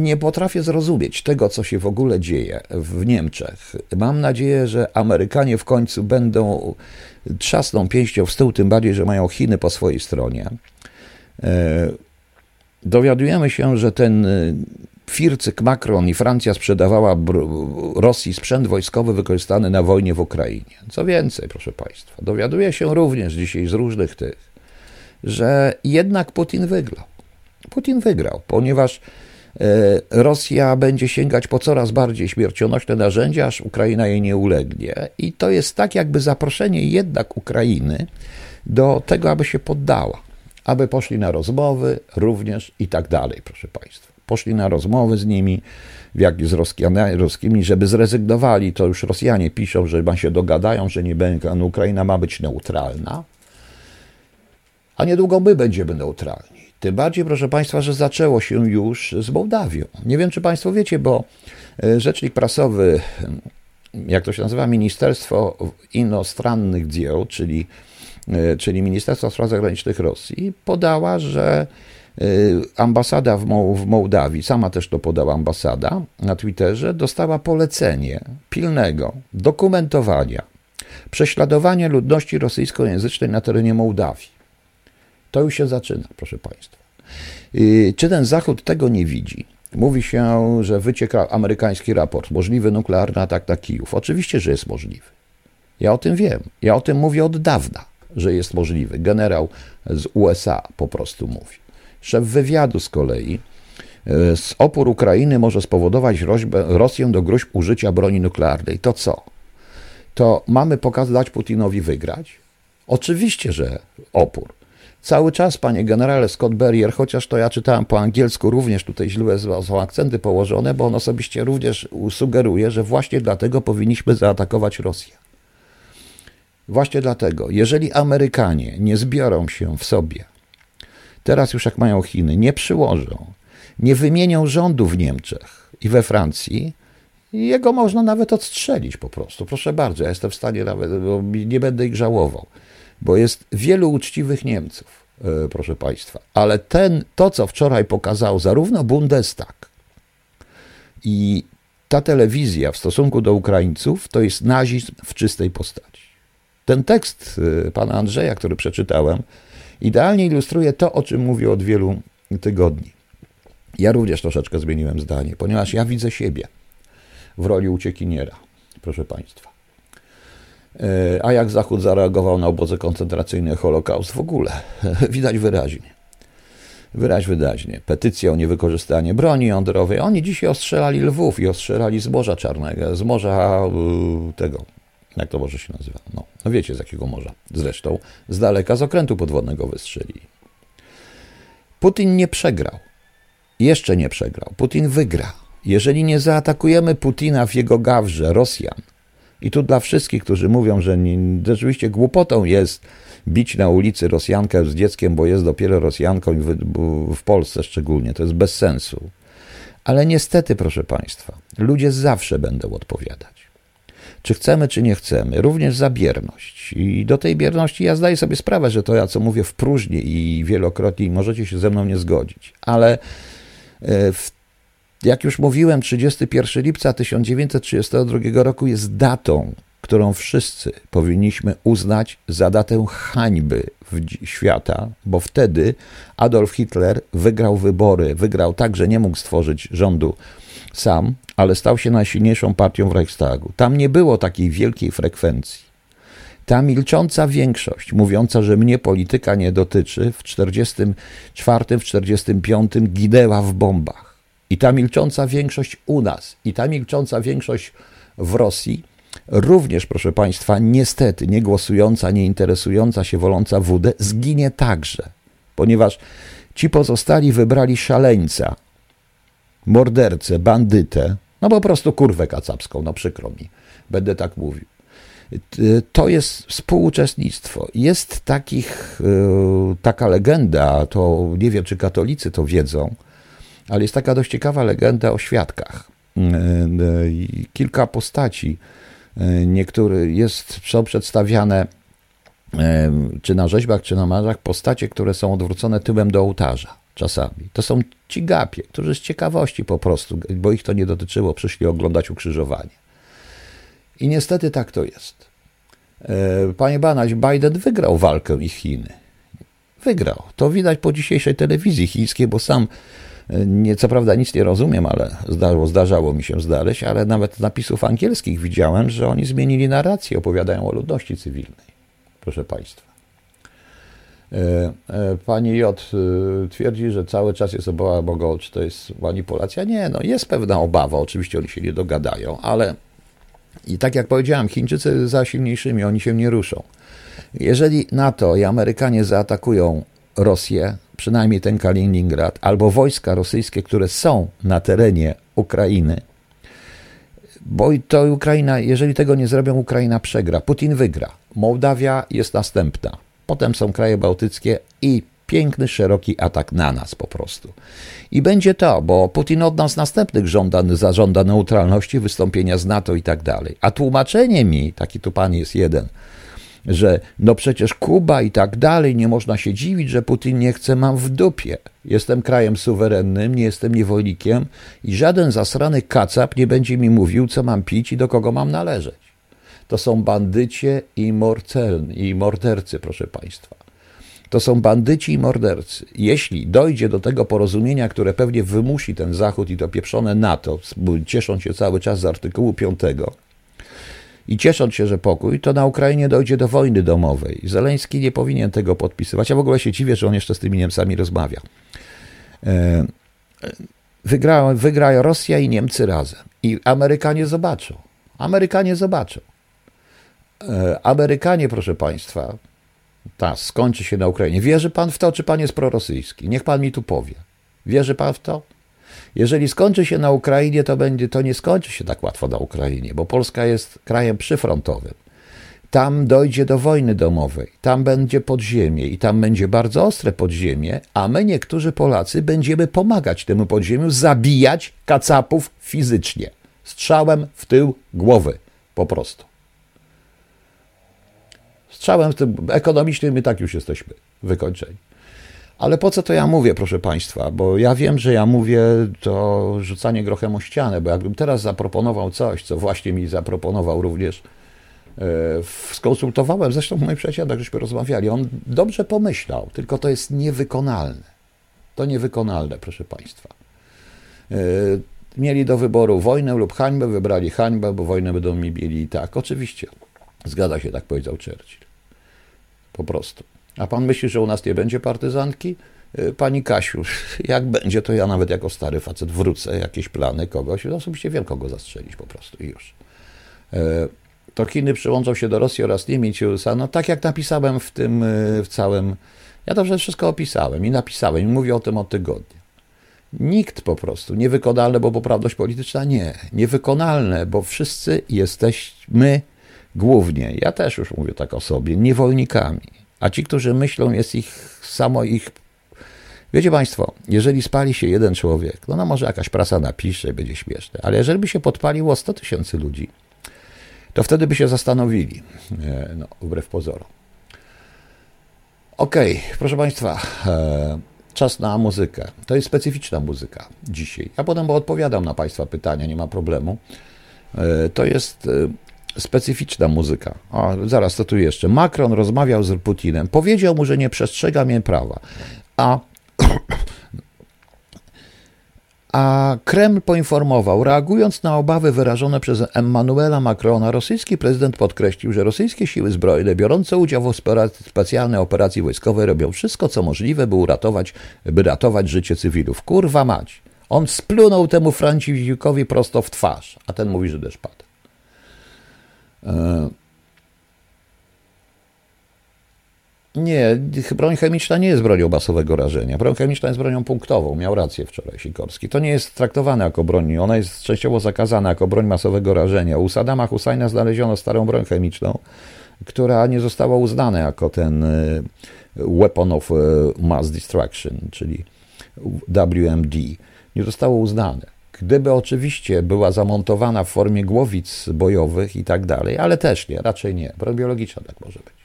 nie potrafię zrozumieć tego, co się w ogóle dzieje w Niemczech. Mam nadzieję, że Amerykanie w końcu będą trzasną pięścią w stół, tym bardziej, że mają Chiny po swojej stronie. Y, dowiadujemy się, że ten y, Fircyk Macron i Francja sprzedawała Rosji sprzęt wojskowy wykorzystany na wojnie w Ukrainie. Co więcej, proszę Państwa, dowiaduje się również dzisiaj z różnych tych, że jednak Putin wygrał. Putin wygrał, ponieważ e, Rosja będzie sięgać po coraz bardziej śmiercionośne narzędzia, aż Ukraina jej nie ulegnie. I to jest tak, jakby zaproszenie jednak Ukrainy do tego, aby się poddała, aby poszli na rozmowy również i tak dalej, proszę Państwa. Poszli na rozmowy z nimi, jak z Rosjanami, żeby zrezygnowali. To już Rosjanie piszą, że ma się dogadają, że nie będzie, Ukraina ma być neutralna, a niedługo my będziemy neutralni. Tym bardziej, proszę Państwa, że zaczęło się już z Mołdawią. Nie wiem, czy Państwo wiecie, bo e, rzecznik prasowy, jak to się nazywa, Ministerstwo Inostrannych Dzieł, czyli, e, czyli Ministerstwo Spraw Zagranicznych Rosji, podała, że e, ambasada w, w Mołdawii, sama też to podała ambasada na Twitterze, dostała polecenie pilnego dokumentowania prześladowania ludności rosyjskojęzycznej na terenie Mołdawii. To już się zaczyna, proszę Państwa. Czy ten Zachód tego nie widzi? Mówi się, że wycieka amerykański raport, możliwy nuklearny atak na Kijów. Oczywiście, że jest możliwy. Ja o tym wiem. Ja o tym mówię od dawna, że jest możliwy. Generał z USA po prostu mówi. Szef wywiadu z kolei y, z opór Ukrainy może spowodować Rosję do gruźb użycia broni nuklearnej. To co? To mamy pokazać Putinowi wygrać? Oczywiście, że opór. Cały czas, panie generale Scott Berrier, chociaż to ja czytałem po angielsku, również tutaj źle są akcenty położone, bo on osobiście również sugeruje, że właśnie dlatego powinniśmy zaatakować Rosję. Właśnie dlatego, jeżeli Amerykanie nie zbiorą się w sobie, teraz już jak mają Chiny, nie przyłożą, nie wymienią rządu w Niemczech i we Francji, jego można nawet odstrzelić po prostu. Proszę bardzo, ja jestem w stanie nawet, nie będę ich żałował, bo jest wielu uczciwych Niemców, e, proszę Państwa. Ale ten, to, co wczoraj pokazał zarówno Bundestag i ta telewizja w stosunku do Ukraińców, to jest nazizm w czystej postaci. Ten tekst e, pana Andrzeja, który przeczytałem, idealnie ilustruje to, o czym mówię od wielu tygodni. Ja również troszeczkę zmieniłem zdanie, ponieważ ja widzę siebie w roli uciekiniera, proszę Państwa. E, a jak Zachód zareagował na obozy koncentracyjne, Holokaust w ogóle? Widać wyraźnie. Wyraź wyraźnie. Petycja o niewykorzystanie broni jądrowej. Oni dzisiaj ostrzelali Lwów i ostrzelali z Morza Czarnego, z Morza tego, jak to może się nazywa? No, no wiecie z jakiego morza. Zresztą z daleka z okrętu podwodnego wystrzelili. Putin nie przegrał. Jeszcze nie przegrał. Putin wygra. Jeżeli nie zaatakujemy Putina w jego gawrze, Rosjan, i tu dla wszystkich, którzy mówią, że nie, rzeczywiście głupotą jest bić na ulicy Rosjankę z dzieckiem, bo jest dopiero Rosjanką w, w Polsce szczególnie, to jest bez sensu. Ale niestety, proszę Państwa, ludzie zawsze będą odpowiadać. Czy chcemy, czy nie chcemy, również za bierność. I do tej bierności ja zdaję sobie sprawę, że to ja, co mówię w próżni i wielokrotnie, możecie się ze mną nie zgodzić, ale e, w jak już mówiłem, 31 lipca 1932 roku jest datą, którą wszyscy powinniśmy uznać za datę hańby świata, bo wtedy Adolf Hitler wygrał wybory, wygrał tak, że nie mógł stworzyć rządu sam, ale stał się najsilniejszą partią w Reichstagu. Tam nie było takiej wielkiej frekwencji. Ta milcząca większość, mówiąca, że mnie polityka nie dotyczy, w 1944, w 1945 ginęła w bombach. I ta milcząca większość u nas, i ta milcząca większość w Rosji, również, proszę Państwa, niestety nie głosująca, nie interesująca się, woląca WD, zginie także, ponieważ ci pozostali wybrali szaleńca, mordercę, bandytę, no po prostu kurwę kacapską, no przykro mi, będę tak mówił. To jest współuczestnictwo. Jest takich, e, taka legenda, to nie wiem, czy katolicy to wiedzą, ale jest taka dość ciekawa legenda o świadkach. E, e, kilka postaci, e, niektóre jest, są przedstawiane czy na rzeźbach, czy na marzach, postacie, które są odwrócone tyłem do ołtarza czasami. To są ci gapie, którzy z ciekawości po prostu, bo ich to nie dotyczyło, przyszli oglądać ukrzyżowanie. I niestety tak to jest. Panie Banaś, Biden wygrał walkę i Chiny. Wygrał. To widać po dzisiejszej telewizji chińskiej, bo sam nie, co prawda nic nie rozumiem, ale zdarzało, mi się znaleźć, ale nawet napisów angielskich widziałem, że oni zmienili narrację, opowiadają o ludności cywilnej. Proszę Państwa. E, e, pani J e, twierdzi, że cały czas jest obawa Boga, czy to jest manipulacja. Nie, no jest pewna obawa, oczywiście oni się nie dogadają, ale i tak jak powiedziałem, Chińczycy za silniejszymi, oni się nie ruszą. Jeżeli NATO i Amerykanie zaatakują Rosję, przynajmniej ten Kaliningrad, albo wojska rosyjskie, które są na terenie Ukrainy, bo to Ukraina, jeżeli tego nie zrobią, Ukraina przegra. Putin wygra. Mołdawia jest następna. Potem są kraje bałtyckie i piękny, szeroki atak na nas po prostu. I będzie to, bo Putin od nas następnych żąda, zażąda neutralności, wystąpienia z NATO i tak dalej. A tłumaczenie mi, taki tu pan jest jeden, że no przecież Kuba i tak dalej, nie można się dziwić, że Putin nie chce, mam w dupie. Jestem krajem suwerennym, nie jestem niewolnikiem i żaden zasrany kacap nie będzie mi mówił, co mam pić i do kogo mam należeć. To są bandycie i, morcelni, i mordercy, proszę Państwa. To są bandyci i mordercy. Jeśli dojdzie do tego porozumienia, które pewnie wymusi ten Zachód i to pieprzone NATO, cieszą się cały czas z artykułu 5, i ciesząc się, że pokój, to na Ukrainie dojdzie do wojny domowej. Zeleński nie powinien tego podpisywać. Ja w ogóle się dziwię, że on jeszcze z tymi Niemcami rozmawia. E, wygra, wygra Rosja i Niemcy razem. I Amerykanie zobaczą. Amerykanie zobaczą. E, Amerykanie, proszę Państwa, ta skończy się na Ukrainie. Wierzy Pan w to, czy Pan jest prorosyjski? Niech Pan mi tu powie. Wierzy Pan w to? Jeżeli skończy się na Ukrainie, to, będzie, to nie skończy się tak łatwo na Ukrainie, bo Polska jest krajem przyfrontowym. Tam dojdzie do wojny domowej, tam będzie podziemie i tam będzie bardzo ostre podziemie, a my, niektórzy Polacy, będziemy pomagać temu podziemiu zabijać kacapów fizycznie. Strzałem w tył głowy. Po prostu. Strzałem w tym ekonomicznym my tak już jesteśmy wykończeni. Ale po co to ja mówię, proszę Państwa? Bo ja wiem, że ja mówię to rzucanie grochem o ścianę, bo jakbym teraz zaproponował coś, co właśnie mi zaproponował również, e, skonsultowałem, zresztą moi przyjaciele, tak żeśmy rozmawiali, on dobrze pomyślał, tylko to jest niewykonalne. To niewykonalne, proszę Państwa. E, mieli do wyboru wojnę lub hańbę, wybrali hańbę, bo wojnę będą mi mieli i tak. Oczywiście, zgadza się, tak powiedział Churchill. Po prostu. A pan myśli, że u nas nie będzie partyzantki? E, pani Kasiu, jak będzie, to ja nawet jako stary facet wrócę, jakieś plany kogoś, osobiście wiem, kogo zastrzelić po prostu i już. E, to Chiny przyłączą się do Rosji oraz Niemiec i USA, no tak jak napisałem w tym, w całym, ja dobrze wszystko opisałem i napisałem i mówię o tym od tygodnia. Nikt po prostu, niewykonalne, bo poprawność polityczna nie, niewykonalne, bo wszyscy jesteśmy głównie, ja też już mówię tak o sobie, niewolnikami. A ci, którzy myślą, jest ich samo ich. Wiecie Państwo, jeżeli spali się jeden człowiek, no, no może jakaś prasa napisze, będzie śmieszne, ale jeżeli by się podpaliło 100 tysięcy ludzi, to wtedy by się zastanowili, e, no, wbrew pozorom. Okej, okay, proszę Państwa, e, czas na muzykę. To jest specyficzna muzyka dzisiaj. Ja potem odpowiadam na Państwa pytania, nie ma problemu. E, to jest specyficzna muzyka. O, zaraz, to tu jeszcze. Macron rozmawiał z Putinem. Powiedział mu, że nie przestrzega mnie prawa. A a Kreml poinformował, reagując na obawy wyrażone przez Emmanuela Macrona, rosyjski prezydent podkreślił, że rosyjskie siły zbrojne biorące udział w specjalnej operacji wojskowej robią wszystko, co możliwe, by uratować, by ratować życie cywilów. Kurwa mać. On splunął temu Franciszkowi prosto w twarz, a ten mówi, że deszcz padł. E, Nie, broń chemiczna nie jest bronią masowego rażenia. Broń chemiczna jest bronią punktową. Miał rację wczoraj Sikorski. To nie jest traktowane jako broń. Ona jest częściowo zakazana jako broń masowego rażenia. U Saddama Husajna znaleziono starą broń chemiczną, która nie została uznana jako ten e, Weapon of e, Mass Destruction, czyli WMD. Nie zostało uznane. Gdyby oczywiście była zamontowana w formie głowic bojowych i tak dalej, ale też nie, raczej nie. Broń biologiczna tak może być.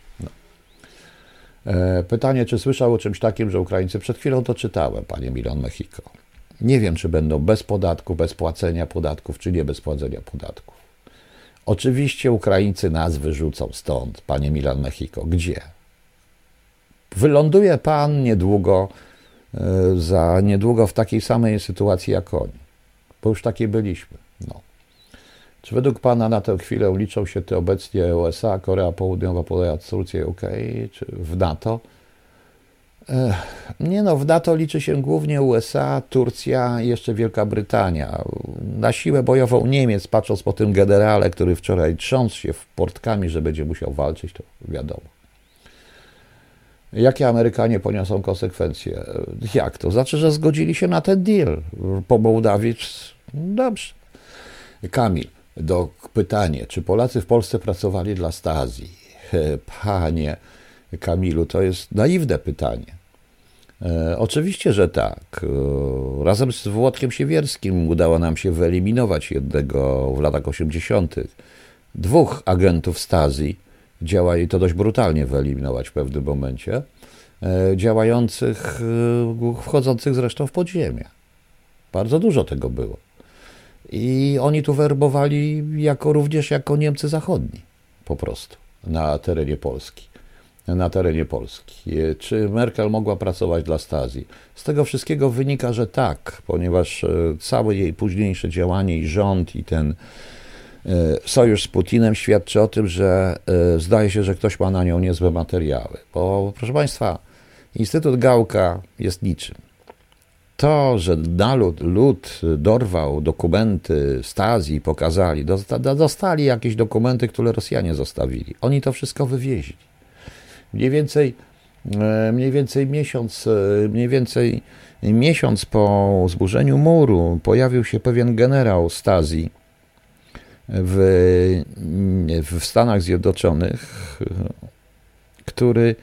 E, pytanie, czy słyszał o czymś takim, że Ukraińcy, przed chwilą to czytałem, panie Milon Mexico. Nie wiem, czy będą bez podatku, bez płacenia podatków, czy nie bez płacenia podatków. Oczywiście Ukraińcy nas wyrzucą stąd, panie Milan Mexico. Gdzie? Wyląduje pan niedługo, e, za niedługo w takiej samej sytuacji jak oni, bo już takiej byliśmy. No. Czy według Pana na tę chwilę liczą się te obecnie USA, Korea Południowa, Poleja, Turcja, UK, czy w NATO? Nie no, w NATO liczy się głównie USA, Turcja i jeszcze Wielka Brytania. Na siłę bojową Niemiec, patrząc po tym generale, który wczoraj trząsł się w portkami, że będzie musiał walczyć, to wiadomo. Jakie Amerykanie poniosą konsekwencje? Jak to? Znaczy, że zgodzili się na ten deal. Po Mołdawii, dobrze. Kamil do pytanie, czy Polacy w Polsce pracowali dla Stazji? Panie Kamilu, to jest naiwne pytanie. E, oczywiście, że tak. E, razem z Włodkiem Siewierskim udało nam się wyeliminować jednego w latach 80. Dwóch agentów Stazji, działali to dość brutalnie wyeliminować w pewnym momencie, e, działających, wchodzących zresztą w podziemie. Bardzo dużo tego było. I oni tu werbowali jako, również jako Niemcy zachodni, po prostu, na terenie Polski. Na terenie Polski. Czy Merkel mogła pracować dla Stazji? Z tego wszystkiego wynika, że tak, ponieważ e, całe jej późniejsze działanie i rząd i ten e, sojusz z Putinem świadczy o tym, że e, zdaje się, że ktoś ma na nią niezłe materiały. Bo proszę Państwa, Instytut Gałka jest niczym to, że nalud, lud dorwał dokumenty Stazji i pokazali, dostali jakieś dokumenty, które Rosjanie zostawili. Oni to wszystko wywieźli. Mniej więcej, e, mniej więcej miesiąc, e, mniej więcej miesiąc po zburzeniu muru pojawił się pewien generał Stazji w, w Stanach Zjednoczonych, który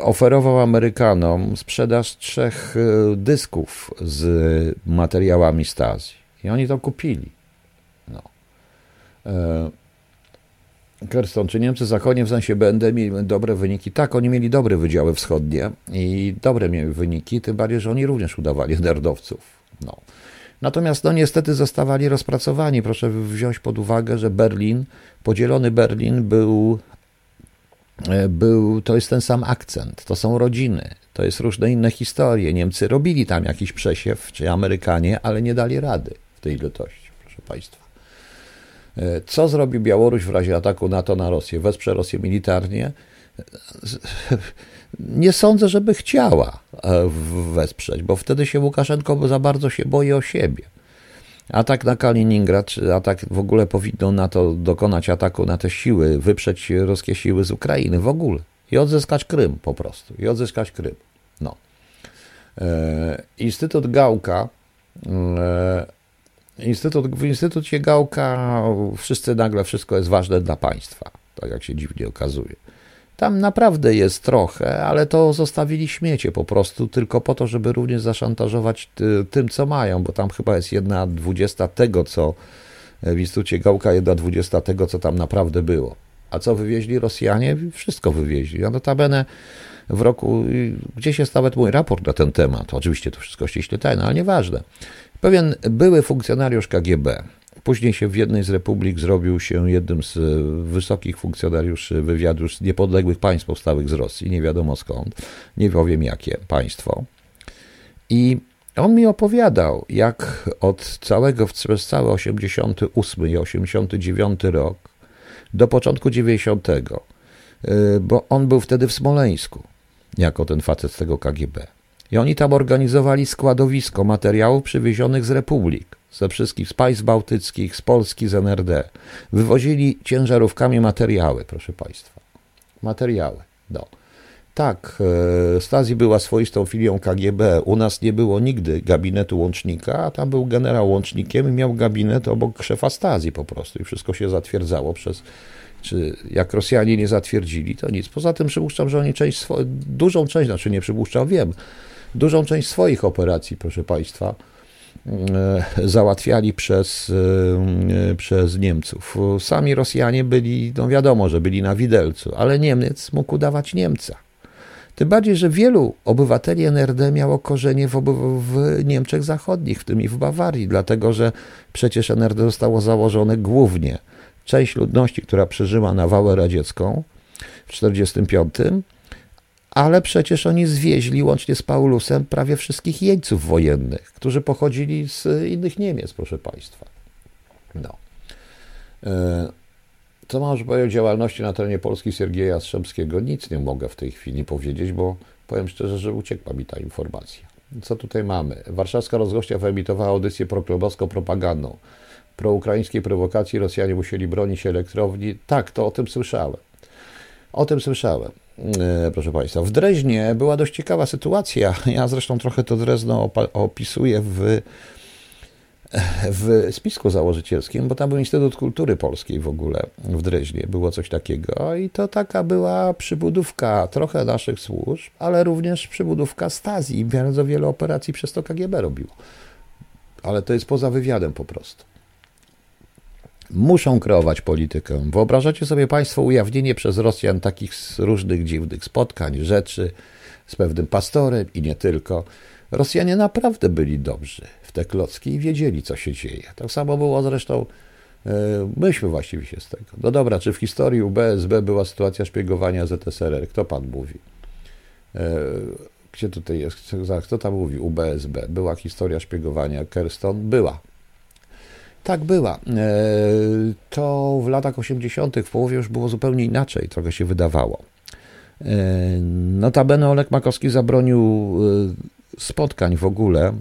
oferował Amerykanom sprzedaż trzech e, dysków z materiałami Stasi. I oni to kupili. No. Kerston, czy Niemcy zachodnie w sensie BND mieli dobre wyniki? Tak, oni mieli dobre wydziały wschodnie i dobre mieli wyniki, tym bardziej, że oni również udawali nerdowców. No. Natomiast no niestety zostawali rozpracowani. Proszę wziąć pod uwagę, że Berlin, podzielony Berlin był, e, był, to jest ten sam akcent, to są rodziny, to jest różne inne historie. Niemcy robili tam jakiś przesiew, czy Amerykanie, ale nie dali rady w tej ilości, proszę Państwa. E, co zrobi Białoruś w razie ataku NATO na Rosję? Wesprze Rosję militarnie? Nie sądzę, żeby chciała e, wesprzeć, bo wtedy się Łukaszenko za bardzo się boi o siebie. Atak na Kaliningrad, atak w ogóle powinno na to dokonać ataku na te siły, wyprzeć ruskie siły z Ukrainy w ogóle i odzyskać Krym po prostu, i odzyskać Krym. No. E, Instytut Gałka Instytut, w Instytucie Gałka wszyscy nagle wszystko jest ważne dla państwa, tak jak się dziwnie okazuje. Tam naprawdę jest trochę, ale to zostawili śmiecie po prostu, tylko po to, żeby również zaszantażować tym, co mają, bo tam chyba jest jedna dwudziesta tego, co w Instytucie Gałka, jedna dwudziesta tego, co tam naprawdę było. A co wywieźli Rosjanie? Wszystko wywieźli. A notabene w roku, gdzieś jest nawet mój raport na ten temat. Oczywiście to wszystko ściśle tajne, ale nieważne. Pewien były funkcjonariusz KGB, później się w jednej z republik zrobił się jednym z wysokich funkcjonariuszy wywiadu z niepodległych państw powstałych z Rosji, nie wiadomo skąd, nie powiem jakie państwo. I on mi opowiadał, jak od całego, przez cały 88 i 89 rok do początku 90, y, bo on był wtedy w Smoleńsku, jako ten facet z tego KGB. I oni tam organizowali składowisko materiałów przywiezionych z republik, ze wszystkich, z państw bałtyckich, z Polski, z NRD. Wywozili ciężarówkami materiały, proszę Państwa. Materiały, no. Tak, e, Stazji była swoistą filią KGB. U nas nie było nigdy gabinetu łącznika, a tam był generał łącznikiem i miał gabinet obok szefa Stazji po prostu i wszystko się zatwierdzało przez czy jak Rosjanie nie zatwierdzili, to nic. Poza tym przypuszczam, że oni część, dużą część, znaczy nie przypuszczam, wiem, dużą część swoich operacji, proszę Państwa, załatwiali przez, e, przez Niemców. Sami Rosjanie byli, no wiadomo, że byli na widelcu, ale Niemiec mógł udawać Niemca. Tym bardziej, że wielu obywateli NRD miało korzenie w, w, Niemczech Zachodnich, w tym i w Bawarii, dlatego że przecież NRD zostało założone głównie. Część ludności, która przeżyła nawałę radziecką w 1945, ale przecież oni zwieźli łącznie z Paulusem prawie wszystkich jeńców wojennych, którzy pochodzili z innych Niemiec, proszę Państwa. No. E, co możesz powiedzieć o działalności na terenie Polski Siergieja Strzemskiego? Nic nie mogę w tej chwili powiedzieć, bo powiem szczerze, że uciekła mi ta informacja. Co tutaj mamy? Warszawska rozgłośnia wyemitowała audycję proklubowską propagandą. Pro ukraińskiej prowokacji Rosjanie musieli bronić elektrowni. Tak, to o tym słyszałem. O tym słyszałem. E, proszę Państwa. W Dreźnie była dość ciekawa sytuacja. Ja zresztą trochę to Drezno opisuję w, w spisku założycielskim, bo tam był Instytut Kultury Polskiej w ogóle w Dreźnie. Było coś takiego i to taka była przybudówka trochę naszych służb, ale również przybudówka Stazji. Bardzo wiele operacji przez to KGB robiło. Ale to jest poza wywiadem po prostu muszą kreować politykę. Wyobrażacie sobie Państwo ujawnienie przez Rosjan takich różnych dziwnych spotkań, rzeczy z pewnym pastorem i nie tylko. Rosjanie naprawdę byli dobrzy w te klocki i wiedzieli, co się dzieje. Tak samo było zresztą, e, myśmy właściwie się z tego. No dobra, czy w historii UBSB była sytuacja szpiegowania ZSRR? Kto pan mówi? E, gdzie tutaj jest? Kto tam mówi? UBSB. Była historia szpiegowania Kerston? Była. Tak była. E, to w latach 80., w połowie już było zupełnie inaczej, trochę się wydawało. E, notabene Olek Makowski zabronił e, spotkań w ogóle,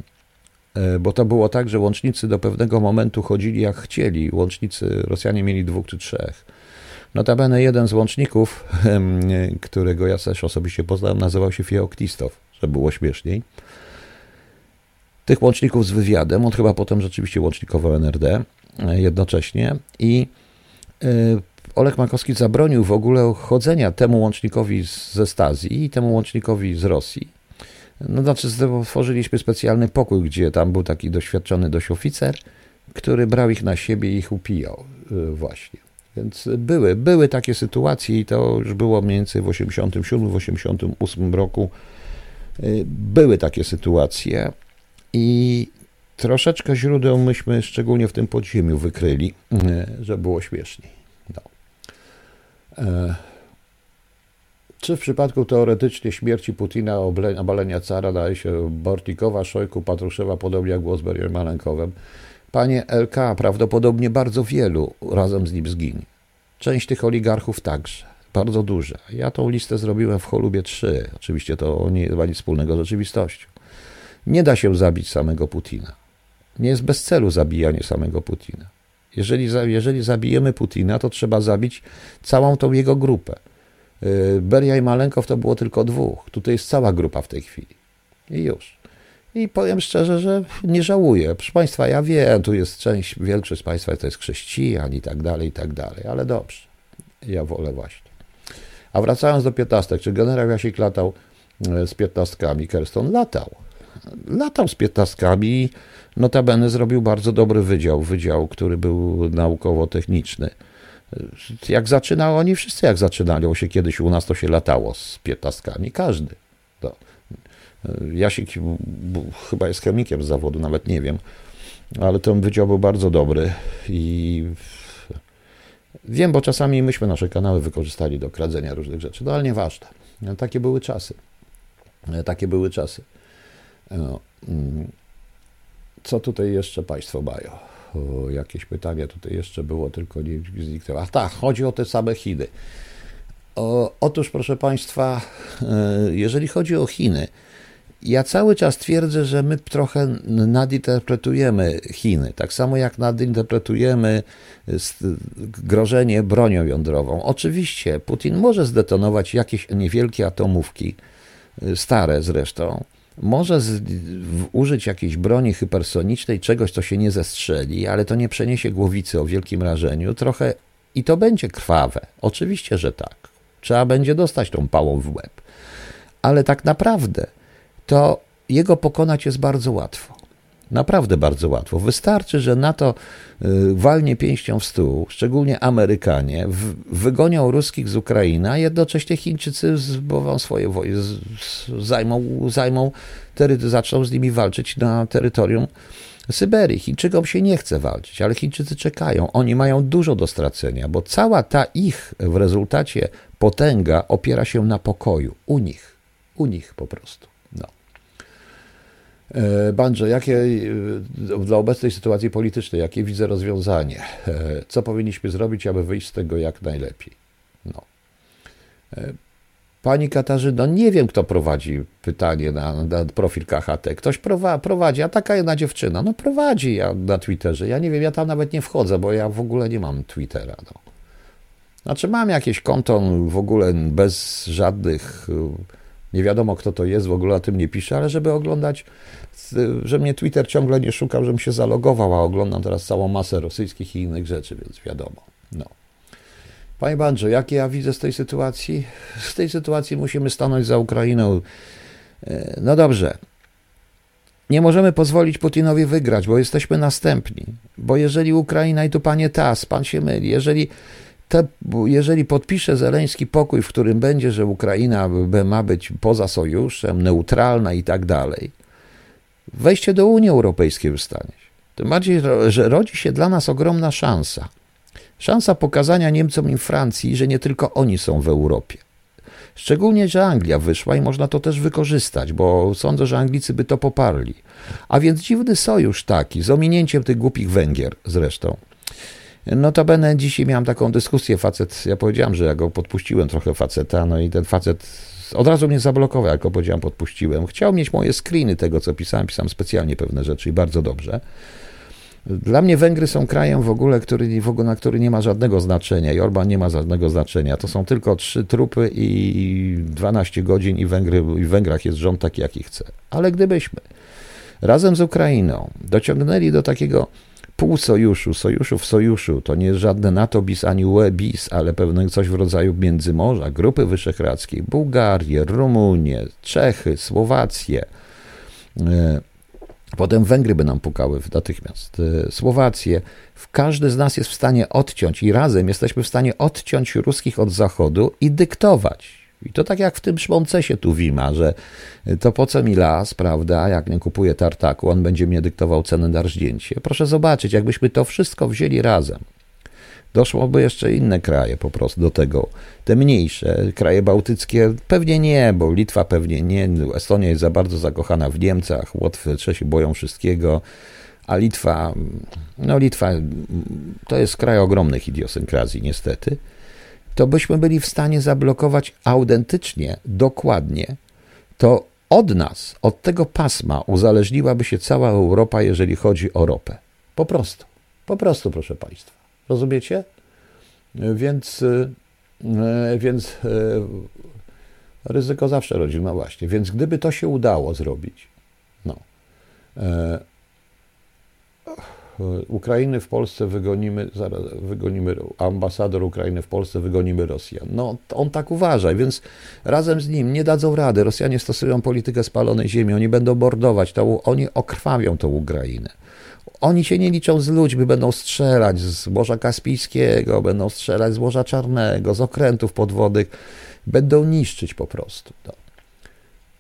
bo to było tak, że łącznicy do pewnego momentu chodzili jak chcieli. Łącznicy, Rosjanie mieli dwóch czy trzech. Notabene jeden z łączników, którego ja też osobiście poznałem, nazywał się Fieoktistow, żeby było śmieszniej tych łączników z wywiadem. On chyba potem rzeczywiście łącznikował NRD e, jednocześnie i e, Olek Makowski zabronił w ogóle chodzenia temu łącznikowi ze Stazji i temu łącznikowi z Rosji. No znaczy stworzyliśmy specjalny pokój, gdzie tam był taki doświadczony dość oficer, który brał ich na siebie i ich upijał. właśnie. Więc były, były takie sytuacje i to już było mniej więcej w 87, w 88 roku. Były takie sytuacje i troszeczkę źródeł myśmy szczególnie w tym podziemiu wykryli, żeby było śmieszniej. No. Czy w przypadku teoretycznie śmierci Putina, obalenia cara daje się Bortikowa, Szojku, Patruszewa, podobnie jak było z Beriem Malenkowem? Panie LK, prawdopodobnie bardzo wielu razem z nim zginie. Część tych oligarchów także, bardzo duża. Ja tą listę zrobiłem w Cholubie 3. Oczywiście to nie ma nic wspólnego z rzeczywistością. Nie da się zabić samego Putina. Nie jest bez celu zabijanie samego Putina. Jeżeli, jeżeli zabijemy Putina, to trzeba zabić całą tą jego grupę. Y, Beria i Malenkow to było tylko dwóch. Tutaj jest cała grupa w tej chwili. I już. I powiem szczerze, że nie żałuję. Proszę Państwa, ja wiem, tu jest część, większość z Państwa to jest chrześcijan i tak dalej, i tak dalej, ale dobrze. Ja wolę właśnie. A wracając do piętnastek, czy generał Jasik latał e, z piętnastkami? Kerston latał. Latał z piętnastkami. Notabene zrobił bardzo dobry wydział, wydział, który był naukowo-techniczny. Jak zaczynał, oni wszyscy jak zaczynali, się kiedyś u nas to się latało z piętnastkami, każdy. To. Jasik chyba jest chemikiem z zawodu, nawet nie wiem, ale ten wydział był bardzo dobry i wiem, bo czasami myśmy nasze kanały wykorzystali do kradzenia różnych rzeczy, no ale nieważne. Takie były czasy. Takie były czasy. No, mm. Co tutaj jeszcze Państwo mają? Jakieś pytanie tutaj jeszcze było, tylko nie zniknęło. A tak, chodzi o te same Chiny. O, otóż, proszę Państwa, e, jeżeli chodzi o Chiny, ja cały czas twierdzę, że my trochę nadinterpretujemy Chiny, tak samo jak nadinterpretujemy grożenie bronią jądrową. Oczywiście Putin może zdetonować jakieś niewielkie atomówki, e, stare zresztą, może z, w, użyć jakiejś broni hypersonicznej, czegoś, co się nie zestrzeli, ale to nie przeniesie głowicy o wielkim rażeniu, trochę i to będzie krwawe. Oczywiście, że tak. Trzeba będzie dostać tą pałą w łeb. Ale tak naprawdę to jego pokonać jest bardzo łatwo. Naprawdę bardzo łatwo. Wystarczy, że NATO y, walnie pięścią w stół, szczególnie Amerykanie, wygonią ruskich z Ukrainy, a jednocześnie Chińczycy zbową swoje wojny, zajmą, zajmą tery, zaczną z nimi walczyć na terytorium Syberii. Chińczykom się nie chce walczyć, ale Chińczycy czekają. Oni mają dużo do stracenia, bo cała ta ich w rezultacie potęga opiera się na pokoju. U nich. U nich po prostu. E, Banjo, jakie e, dla obecnej sytuacji politycznej, jakie widzę rozwiązanie? E, co powinniśmy zrobić, aby wyjść z tego jak najlepiej? No. Pani Katarzyno, nie wiem, kto prowadzi pytanie na, na profil KHT. Ktoś prowadzi, a taka jedna dziewczyna, no prowadzi ja na Twitterze. Ja nie wiem, ja tam nawet nie wchodzę, bo ja w ogóle nie mam Twittera. No. Znaczy mam jakieś konto w ogóle bez żadnych nie wiadomo, kto to jest, w ogóle o tym nie pisze, ale żeby oglądać, że mnie Twitter ciągle nie szukał, żebym się zalogował, a oglądam teraz całą masę rosyjskich i innych rzeczy, więc wiadomo. No. Panie Bandrze, jakie ja widzę z tej sytuacji? Z tej sytuacji musimy stanąć za Ukrainą. E, no dobrze. Nie możemy pozwolić Putinowi wygrać, bo jesteśmy następni. Bo jeżeli Ukraina, i tu panie Tas, pan się myli, jeżeli te, jeżeli podpisze Zeleński pokój, w którym będzie, że Ukraina ma być poza sojuszem, neutralna i tak dalej, wejście do Unii Europejskiej stanie się. Tym bardziej, że rodzi się dla nas ogromna szansa. Szansa pokazania Niemcom i Francji, że nie tylko oni są w Europie. Szczególnie, że Anglia wyszła i można to też wykorzystać, bo sądzę, że Anglicy by to poparli. A więc dziwny sojusz taki, z ominięciem tych głupich Węgier zresztą. Notabene dzisiaj miałem taką dyskusję, facet, ja powiedziałem, że ja go podpuściłem trochę faceta, no i ten facet od razu mnie zablokował, jak go powiedziałem, podpuściłem. Chciał mieć moje screeny tego, co pisałem, pisałem specjalnie pewne rzeczy i bardzo dobrze. Dla mnie Węgry są krajem w ogóle, który, w ogóle, na który nie ma żadnego znaczenia i Orban nie ma żadnego znaczenia. To są tylko trzy trupy i 12 godzin i, Węgry, i w Węgrach jest rząd taki, jaki chce. Ale gdybyśmy razem z Ukrainą dociągnęli do takiego półsojuszu, sojuszu w sojuszu. To nie jest żadne NATO bis ani UE bis, ale pewne coś w rodzaju Międzymorza, Grupy Wyszehradzkiej, Bułgarię, Rumunię, Czechy, Słowację, e, Potem Węgry by nam pukały natychmiast, e, Słowację. Każdy z nas jest w stanie odciąć i razem jesteśmy w stanie odciąć ruskich od Zachodu i dyktować. I to tak jak w tym szmoncesie Tuwima, że to po co mi las, prawda, jak nie kupuję tartaku, on będzie mnie dyktował cenę na rżnięcie. Proszę zobaczyć, jakbyśmy to wszystko wzięli razem. Doszłoby jeszcze inne kraje po prostu do tego. Te mniejsze, kraje bałtyckie pewnie nie, bo Litwa pewnie nie, Estonia jest za bardzo zakochana w Niemcach, Łotwy, Czesi boją wszystkiego, a Litwa, no Litwa to jest kraj ogromnych idiosynkrazji niestety, to byśmy byli w stanie zablokować autentycznie, dokładnie, to od nas, od tego pasma uzależniłaby się cała Europa, jeżeli chodzi o ropę. Po prostu. Po prostu, proszę Państwa. Rozumiecie? Więc, e, więc e, ryzyko zawsze rodzi, no właśnie. Więc gdyby to się udało zrobić, no, e, Ukrainy w Polsce wygonimy, zaraz wygonimy, ambasador Ukrainy w Polsce wygonimy Rosjan. No, on tak uważa, więc razem z nim nie dadzą rady. Rosjanie stosują politykę spalonej ziemi, oni będą bordować, to, oni okrwawią tą Ukrainę. Oni się nie liczą z ludźmi, będą strzelać z Morza Kaspijskiego, będą strzelać z Morza Czarnego, z okrętów podwodnych, będą niszczyć po prostu. No.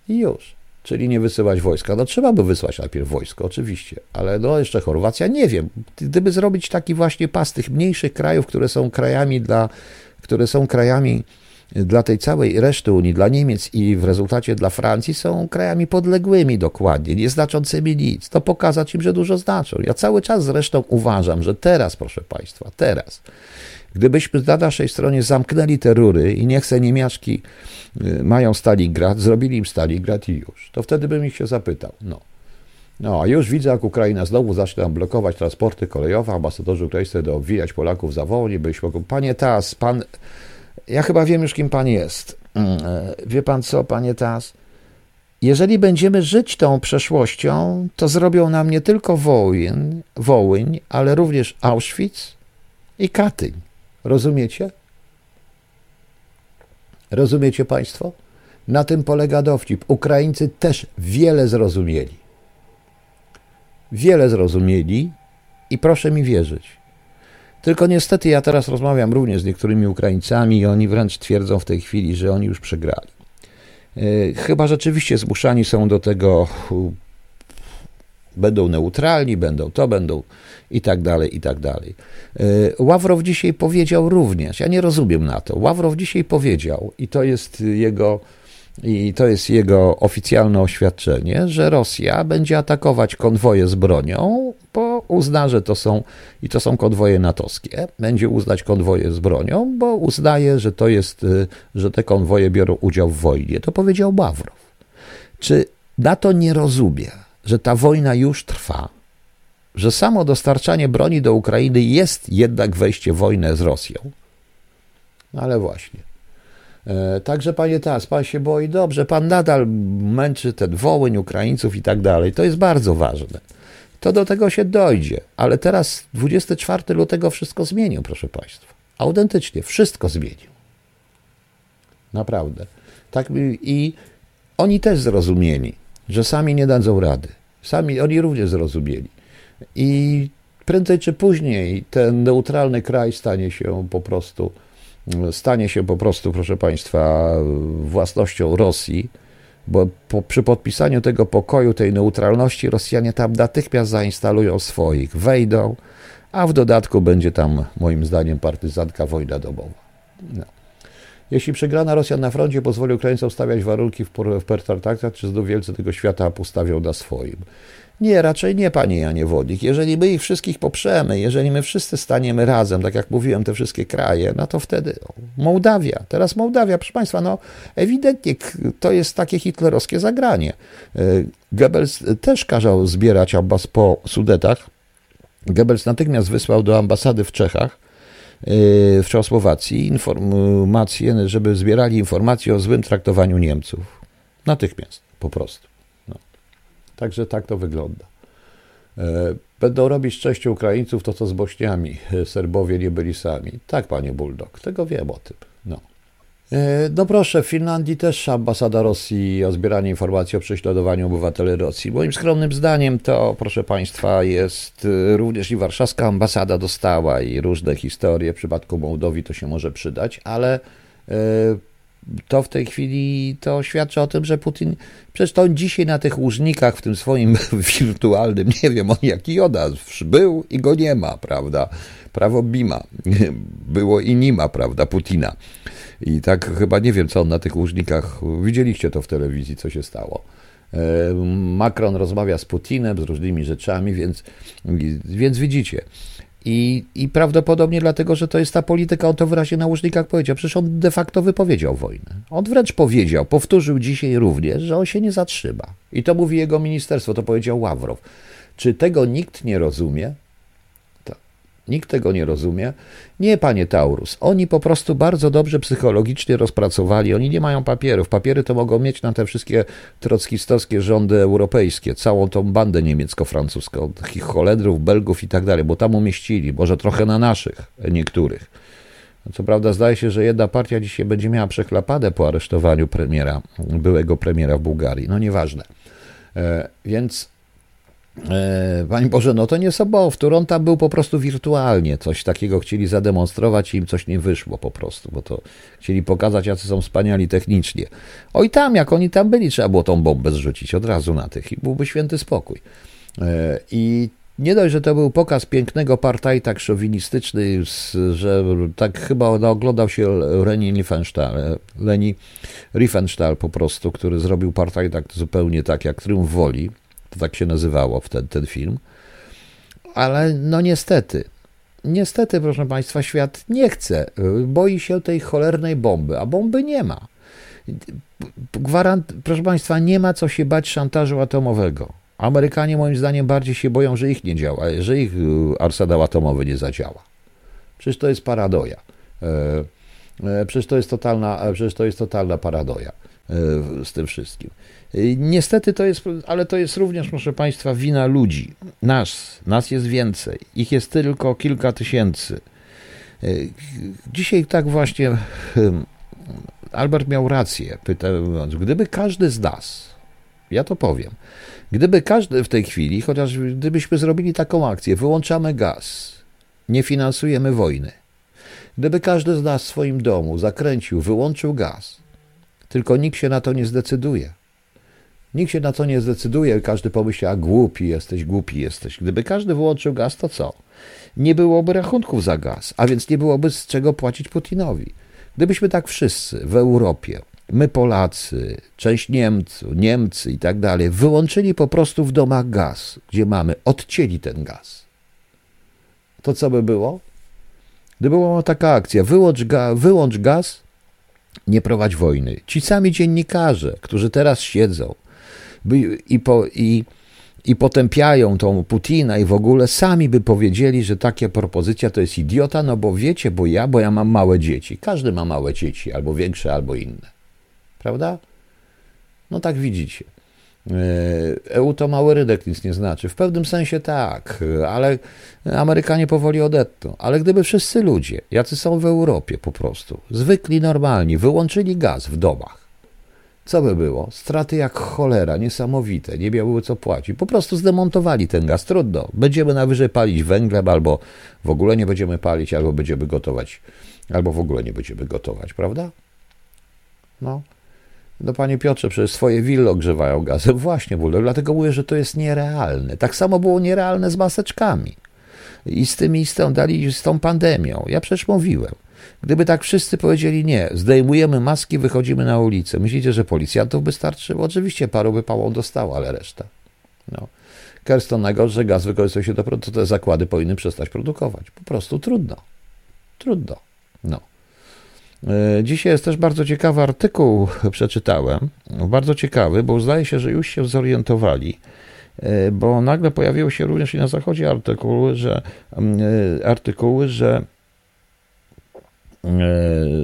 I już. Czyli nie wysyłać wojska. No trzeba by wysłać najpierw wojsko, oczywiście, ale no jeszcze Chorwacja, nie wiem. Gdyby zrobić taki właśnie pas tych mniejszych krajów, które są krajami dla, które są krajami dla tej całej reszty Unii, dla Niemiec i w rezultacie dla Francji są krajami podległymi dokładnie, nieznaczącymi nic. To pokazać im, że dużo znaczą. Ja cały czas zresztą uważam, że teraz, proszę Państwa, teraz, gdybyśmy na naszej stronie zamknęli te rury i niech se niemiaczki y, mają Stalingrad, zrobili im Stalingrad i już, to wtedy bym ich się zapytał. No. No, a już widzę, jak Ukraina znowu zacznie tam blokować transporty kolejowe, ambasadorzy ukraińscy do obwijać Polaków za wołnie, byliśmy, panie Tas, pan ja chyba wiem już, kim pan jest. Mm, e, wie pan co, panie Tas? Jeżeli będziemy żyć tą przeszłością, to zrobią nam nie tylko Wołyń, Wołyń ale również Auschwitz i Katyń. Rozumiecie? Rozumiecie państwo? Na tym polega dowcip. Ukraińcy też wiele zrozumieli. Wiele zrozumieli i proszę mi wierzyć. Tylko niestety ja teraz rozmawiam również z niektórymi Ukraińcami i oni wręcz twierdzą w tej chwili, że oni już przegrali. E, chyba rzeczywiście zmuszani są do tego, będą neutralni, będą to, będą i tak dalej, i tak dalej. E, Ławrow dzisiaj powiedział również, ja nie rozumiem na to, Ławrow dzisiaj powiedział, i to jest jego i to jest jego oficjalne oświadczenie, że Rosja będzie atakować konwoje z bronią, bo uzna, że to są i to są konwoje natowskie. Będzie uznać konwoje z bronią, bo uznaje, że to jest, y, że te konwoje biorą udział w wojnie. To powiedział Ławrow. Czy NATO nie rozumie, że ta wojna już trwa, że samo dostarczanie broni do Ukrainy jest jednak wejście w wojnę z Rosją? No ale właśnie. E, także panie Tas, pan się boi, dobrze, pan nadal męczy ten wołyń Ukraińców i tak dalej. To jest bardzo ważne. To do tego się dojdzie, ale teraz 24 lutego wszystko zmienił, proszę państwa. Autentycznie, wszystko zmienił. Naprawdę. Tak i oni też zrozumieli, że sami nie dadzą rady. Sami oni również zrozumieli. I prędzej czy później ten neutralny kraj stanie się po prostu stanie się po prostu, proszę Państwa, własnością Rosji, bo po, przy podpisaniu tego pokoju, tej neutralności, Rosjanie tam natychmiast zainstalują swoich, wejdą, a w dodatku będzie tam, moim zdaniem, partyzantka wojna domowa. No. Jeśli przegrana Rosja na froncie pozwoli Ukraińcom stawiać warunki w, w czy znów wielcy tego świata postawią na swoim? Nie, raczej nie, panie Janie Wodnik. Jeżeli my ich wszystkich poprzemy, jeżeli my wszyscy staniemy razem, tak jak mówiłem, te wszystkie kraje, no to wtedy Mołdawia, teraz Mołdawia, proszę państwa, no ewidentnie to jest takie hitlerowskie zagranie. E, Goebbels też kazał zbierać ambas po Sudetach. Goebbels natychmiast wysłał do ambasady w Czechach, w Czechosłowacji informacje, żeby zbierali informacje o złym traktowaniu Niemców. Natychmiast, po prostu. Także tak to wygląda. E, będą robić z częścią Ukraińców to, co z Bośniami. Serbowie nie byli sami. Tak, panie Bulldog, tego wiem o tym. No. E, no proszę, w Finlandii też ambasada Rosji o zbieranie informacji o prześladowaniu obywateli Rosji. Moim skromnym zdaniem to, proszę Państwa, jest e, również i warszawska ambasada dostała i różne historie. W przypadku Mołdowii to się może przydać, ale e, to w tej chwili to świadczy o tym, że Putin, przecież to on dzisiaj na tych łużnikach w tym swoim wirtualnym, nie wiem on jaki Joda, był i go nie ma, prawda? Prawo Bima było i nie ma, prawda, Putina. I tak chyba nie wiem, co on na tych łużnikach, widzieliście to w telewizji, co się stało. E, Macron rozmawia z Putinem, z różnymi rzeczami, więc, więc widzicie. I, I prawdopodobnie dlatego, że to jest ta polityka, on to wyraźnie na łużnikach powiedział. Przecież on de facto wypowiedział wojnę. On wręcz powiedział, powtórzył dzisiaj również, że on się nie zatrzyma. I to mówi jego ministerstwo, to powiedział Ławrow. Czy tego nikt nie rozumie? Nikt tego nie rozumie. Nie, panie Taurus. Oni po prostu bardzo dobrze psychologicznie rozpracowali. Oni nie mają papierów. Papiery to mogą mieć na te wszystkie trockistowskie rządy europejskie, całą tą bandę niemiecko-francuską, takich Holendrów, Belgów i tak dalej, bo tam umieścili, może trochę na naszych, niektórych. Co prawda zdaje się, że jedna partia dzisiaj będzie miała przechlapadę po aresztowaniu premiera, byłego premiera w Bułgarii. No nieważne. E, więc Pani Boże, no to nie Sobowtór, on tam był po prostu wirtualnie, coś takiego chcieli zademonstrować i im coś nie wyszło po prostu, bo to chcieli pokazać, jacy są wspaniali technicznie. Oj tam, jak oni tam byli, trzeba było tą bombę zrzucić od razu na tych i byłby święty spokój. E, I nie dość, że to był pokaz pięknego partaj tak szowinistyczny, że tak chyba oglądał się Leni Riefenstahl, Leni Riefenstahl po prostu, który zrobił partaj tak zupełnie tak jak Triumf Woli, to tak się nazywało wtedy ten film. Ale no niestety, niestety, proszę Państwa, świat nie chce, boi się tej cholernej bomby, a bomby nie ma. Gwarant, proszę Państwa, nie ma co się bać szantażu atomowego. Amerykanie moim zdaniem bardziej się boją, że ich nie działa, że ich y, arsenał atomowy nie zadziała. Przecież to jest paradoja. E, e, przecież to jest totalna, przecież to jest totalna paradoja e, z tym wszystkim. Niestety to jest, ale to jest również, proszę Państwa, wina ludzi. Nas, nas jest więcej. Ich jest tylko kilka tysięcy. Dzisiaj tak właśnie hmm, Albert miał rację, pytając, gdyby każdy z nas, ja to powiem, gdyby każdy w tej chwili, chociaż gdybyśmy zrobili taką akcję, wyłączamy gaz, nie finansujemy wojny, gdyby każdy z nas w swoim domu zakręcił, wyłączył gaz, tylko nikt się na to nie zdecyduje Nikt się na to nie zdecyduje, każdy pomyśli, a głupi jesteś, głupi jesteś. Gdyby każdy wyłączył gaz, to co? Nie byłoby rachunków za gaz, a więc nie byłoby z czego płacić Putinowi. Gdybyśmy tak wszyscy w Europie, my Polacy, część Niemców, Niemcy i tak dalej, wyłączyli po prostu w domach gaz, gdzie mamy, odcięli ten gaz, to co by było? Gdyby była taka akcja, wyłącz, ga, wyłącz gaz, nie prowadź wojny. Ci sami dziennikarze, którzy teraz siedzą, i, po, i, i potępiają tą Putina i w ogóle sami by powiedzieli, że taka propozycja to jest idiota, no bo wiecie, bo ja, bo ja mam małe dzieci. Każdy ma małe dzieci, albo większe, albo inne. Prawda? No tak widzicie. EU e to mały rynek, nic nie znaczy. W pewnym sensie tak, ale Amerykanie powoli odetną. Ale gdyby wszyscy ludzie, jacy są w Europie po prostu, zwykli, normalni, wyłączyli gaz w domach, co by było? Straty jak cholera, niesamowite, nie miały co płacić. Po prostu zdemontowali ten gaz, trudno. Będziemy najwyżej palić węglem, albo w ogóle nie będziemy palić, albo będziemy gotować, albo w ogóle nie będziemy gotować, prawda? No. No panie Piotrze, przecież swoje willo ogrzewają gazem. Właśnie, bo dlatego mówię, że to jest nierealne. Tak samo było nierealne z maseczkami. I z tym, i z tą, dali, z tą pandemią. Ja przecież mówiłem. Gdyby tak wszyscy powiedzieli nie, zdejmujemy maski, wychodzimy na ulicę, myślicie, że policjantów by starczyło? Oczywiście paru by pałą dostało, ale reszta. No. Kerston najgorsze, gaz wykorzystuje się do to te zakłady powinny przestać produkować. Po prostu trudno. Trudno. No. E, dzisiaj jest też bardzo ciekawy artykuł, przeczytałem. Bardzo ciekawy, bo zdaje się, że już się zorientowali, e, bo nagle pojawiły się również i na zachodzie artykuły, że, mm, e, artykuły, że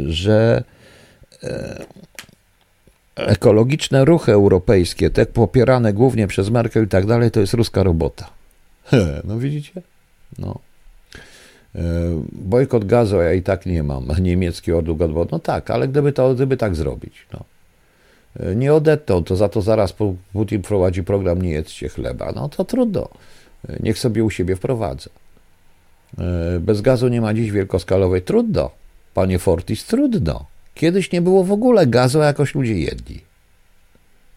że e, ekologiczne ruchy europejskie, te popierane głównie przez Merkel i tak dalej, to jest ruska robota. No widzicie? No. Bojkot gazu ja i tak nie mam. Niemiecki ordu gadwał, no tak, ale gdyby, to, gdyby tak zrobić, no. Nie odetną, to za to zaraz Putin prowadzi program nie jedzcie chleba. No to trudno. Niech sobie u siebie wprowadza. Bez gazu nie ma dziś wielkoskalowej. Trudno. Panie Fortis, trudno. Kiedyś nie było w ogóle gazu, a jakoś ludzie jedli.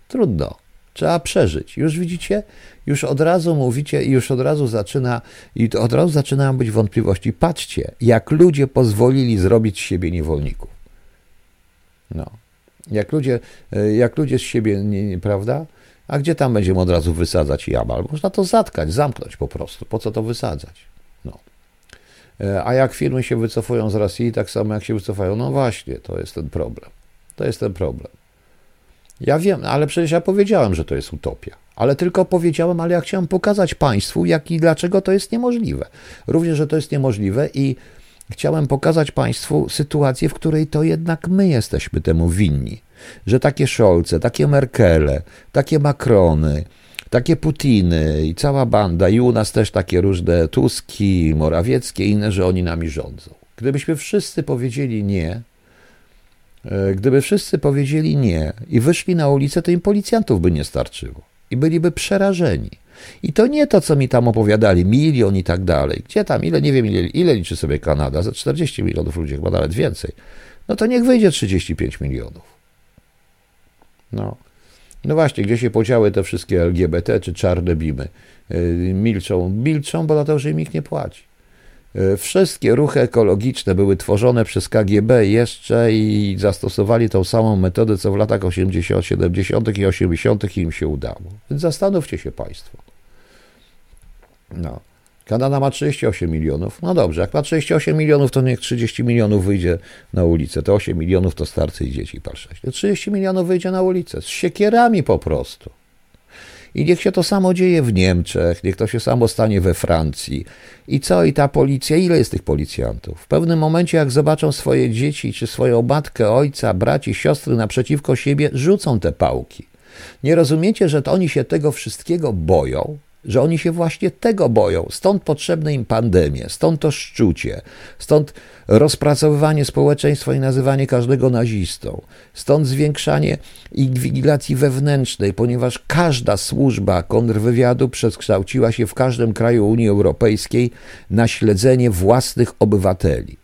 Trudno. Trzeba przeżyć. Już widzicie, już od razu mówicie i już od razu zaczyna, i od razu zaczynają być wątpliwości. Patrzcie, jak ludzie pozwolili zrobić z siebie niewolników. No. Jak ludzie, jak ludzie z siebie, nie, nie, prawda? A gdzie tam będziemy od razu wysadzać jamal? Można to zatkać, zamknąć po prostu. Po co to wysadzać? No. A jak firmy się wycofują z Rosji, tak samo jak się wycofają, no właśnie, to jest ten problem. To jest ten problem. Ja wiem, ale przecież ja powiedziałem, że to jest utopia. Ale tylko powiedziałem, ale ja chciałem pokazać Państwu, jak i dlaczego to jest niemożliwe. Również, że to jest niemożliwe i chciałem pokazać Państwu sytuację, w której to jednak my jesteśmy temu winni. Że takie Scholze, takie Merkele, takie Macrony, takie Putiny i cała banda, i u nas też takie różne Tuski, Morawieckie inne, że oni nami rządzą. Gdybyśmy wszyscy powiedzieli nie, E, gdyby wszyscy powiedzieli nie i wyszli na ulicę, to im policjantów by nie starczyło i byliby przerażeni. I to nie to, co mi tam opowiadali, milion i tak dalej. Gdzie tam, ile, nie wiem, ile, ile liczy sobie Kanada, za 40 milionów ludzi, chyba nawet więcej. No to niech wyjdzie 35 milionów. No. No właśnie, gdzie się podziały te wszystkie LGBT czy czarne bimy? E, milczą, milczą, bo dlatego, że im nikt nie płaci. E, wszystkie ruchy ekologiczne były tworzone przez KGB jeszcze i zastosowali tą samą metodę, co w latach 80., 70. i 80. i im się udało. Więc zastanówcie się Państwo. No. Kanada ma 38 milionów. No dobrze, jak ma 38 milionów, to niech 30 milionów wyjdzie na ulicę. To 8 milionów to starcy i dzieci, patrzę. 30 milionów wyjdzie na ulicę z siekierami po prostu. I niech się to samo dzieje w Niemczech, niech to się samo stanie we Francji. I co? I ta policja, ile jest tych policjantów? W pewnym momencie, jak zobaczą swoje dzieci, czy swoją matkę, ojca, braci, siostry naprzeciwko siebie, rzucą te pałki. Nie rozumiecie, że to oni się tego wszystkiego boją? Że oni się właśnie tego boją. Stąd potrzebne im pandemie, stąd to szczucie, stąd rozpracowywanie społeczeństwa i nazywanie każdego nazistą, stąd zwiększanie inwigilacji wewnętrznej, ponieważ każda służba kontrwywiadu przekształciła się w każdym kraju Unii Europejskiej na śledzenie własnych obywateli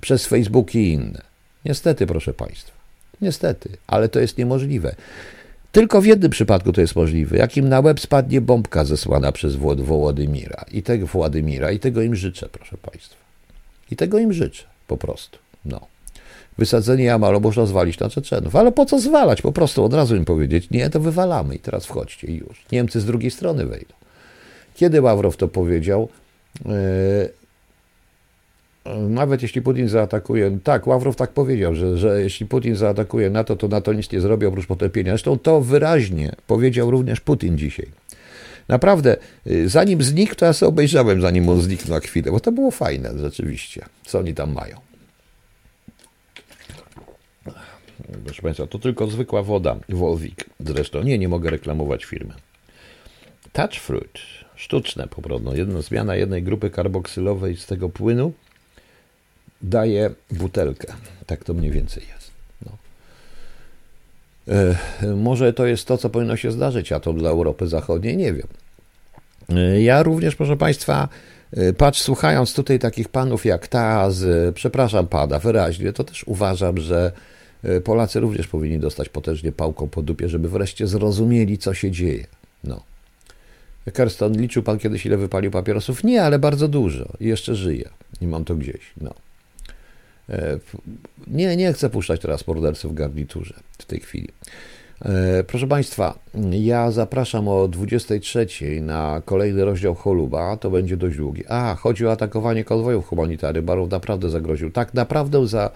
przez Facebook i inne. Niestety, proszę Państwa, niestety, ale to jest niemożliwe. Tylko w jednym przypadku to jest możliwe, jakim na łeb spadnie bombka zesłana przez Władimira i tego Władimira i tego im życzę, proszę Państwa. I tego im życzę, po prostu. No. Wysadzenie Jamalu można zwalić na Czeczenów, ale po co zwalać? Po prostu od razu im powiedzieć, nie, to wywalamy i teraz wchodźcie i już. Niemcy z drugiej strony wejdą. Kiedy Ławrow to powiedział, yy, nawet jeśli Putin zaatakuje, tak, Ławrow tak powiedział, że, że jeśli Putin zaatakuje NATO, to NATO nic nie zrobi oprócz potępienia. Zresztą to wyraźnie powiedział również Putin dzisiaj. Naprawdę, y, zanim znikł, to ja sobie obejrzałem, zanim on zniknął na chwilę, bo to było fajne rzeczywiście, co oni tam mają. Proszę Państwa, to tylko zwykła woda, Wolwik. Zresztą nie, nie mogę reklamować firmy. Touch fruit, sztuczne po prostu. Jedna zmiana jednej grupy karboksylowej z tego płynu daje butelkę. Tak to mniej więcej jest. No. E, może to jest to, co powinno się zdarzyć, a to dla Europy Zachodniej nie wiem. E, ja również, proszę Państwa, e, patrz, słuchając tutaj takich panów jak Taz, przepraszam pana wyraźnie, to też uważam, że Polacy również powinni dostać potężnie pałką po dupie, żeby wreszcie zrozumieli, co się dzieje. No. Kerston, liczył pan kiedyś, ile wypalił papierosów? Nie, ale bardzo dużo. I jeszcze żyje. I mam to gdzieś. No. E, nie, nie chcę puszczać teraz morderców w garniturze w tej chwili. E, proszę Państwa, ja zapraszam o 23 na kolejny rozdział Choluba, to będzie dość długi. A, chodzi o atakowanie konwojów humanitarnych, Barów naprawdę zagroził. Tak, naprawdę za,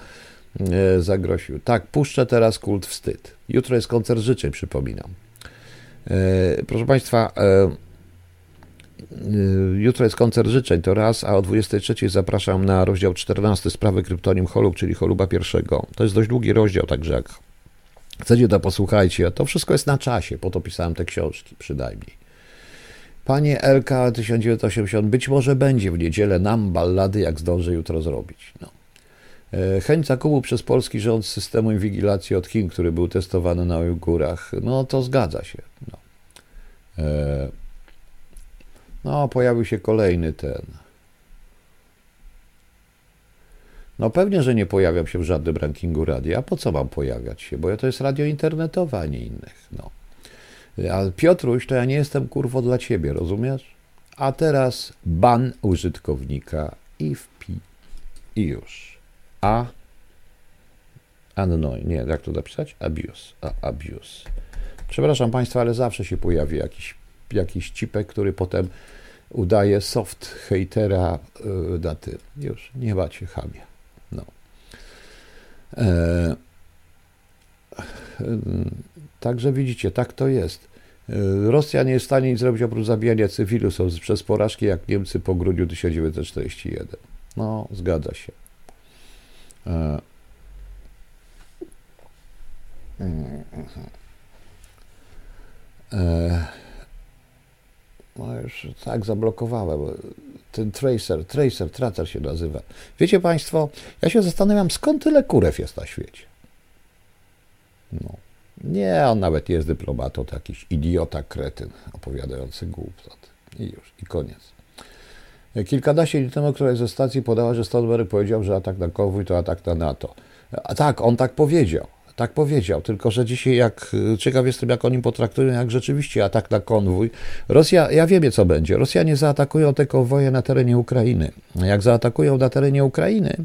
e, zagroził. Tak, puszczę teraz kult wstyd. Jutro jest koncert życzeń, przypominam. Proszę Państwa, jutro jest koncert życzeń, to raz, a o 23 zapraszam na rozdział 14 sprawy kryptonim Holub, czyli Choluba pierwszego. To jest dość długi rozdział, także jak chcecie, to posłuchajcie. To wszystko jest na czasie, po to pisałem te książki, przynajmniej. Panie LK 1980, być może będzie w niedzielę nam ballady, jak zdążę jutro zrobić. No. E, chęć zakupu przez polski rząd systemu inwigilacji od Chin, który był testowany na Ujgurach, no to zgadza się. No, e, no pojawił się kolejny ten. No pewnie, że nie pojawiam się w żadnym rankingu radia. A po co mam pojawiać się? Bo to jest radio internetowe, a nie innych. No. A Piotruś, to ja nie jestem kurwo dla ciebie, rozumiesz? A teraz ban użytkownika i wpi. I już. A. Annoy. Nie, jak to napisać? Abuse. A, abuse. Przepraszam Państwa, ale zawsze się pojawi jakiś, jakiś cipek, który potem udaje soft hatera yy, na tym. Już, nie macie chamie. No. E, Także widzicie, tak to jest. E, Rosja nie jest w stanie nic zrobić oprócz zabijania cywilów są przez porażki jak Niemcy po grudniu 1941. No, zgadza się. E, e, no już tak zablokowałem. Ten tracer, tracer, tracer się nazywa. Wiecie Państwo, ja się zastanawiam, skąd tyle kurew jest na świecie. No. Nie, on nawet jest dyplomatą, to jakiś idiota, kretyn opowiadający głupot. I już, i koniec. Kilkanaście dni temu któraś ze stacji podała, że Stolberg powiedział, że atak na konwój to atak na NATO. A tak, on tak powiedział. Tak powiedział, tylko że dzisiaj jak ciekaw jestem, jak oni potraktują, jak rzeczywiście atak na konwój. Rosja, ja wiem, co będzie. Rosjanie zaatakują te konwoje na terenie Ukrainy. Jak zaatakują na terenie Ukrainy,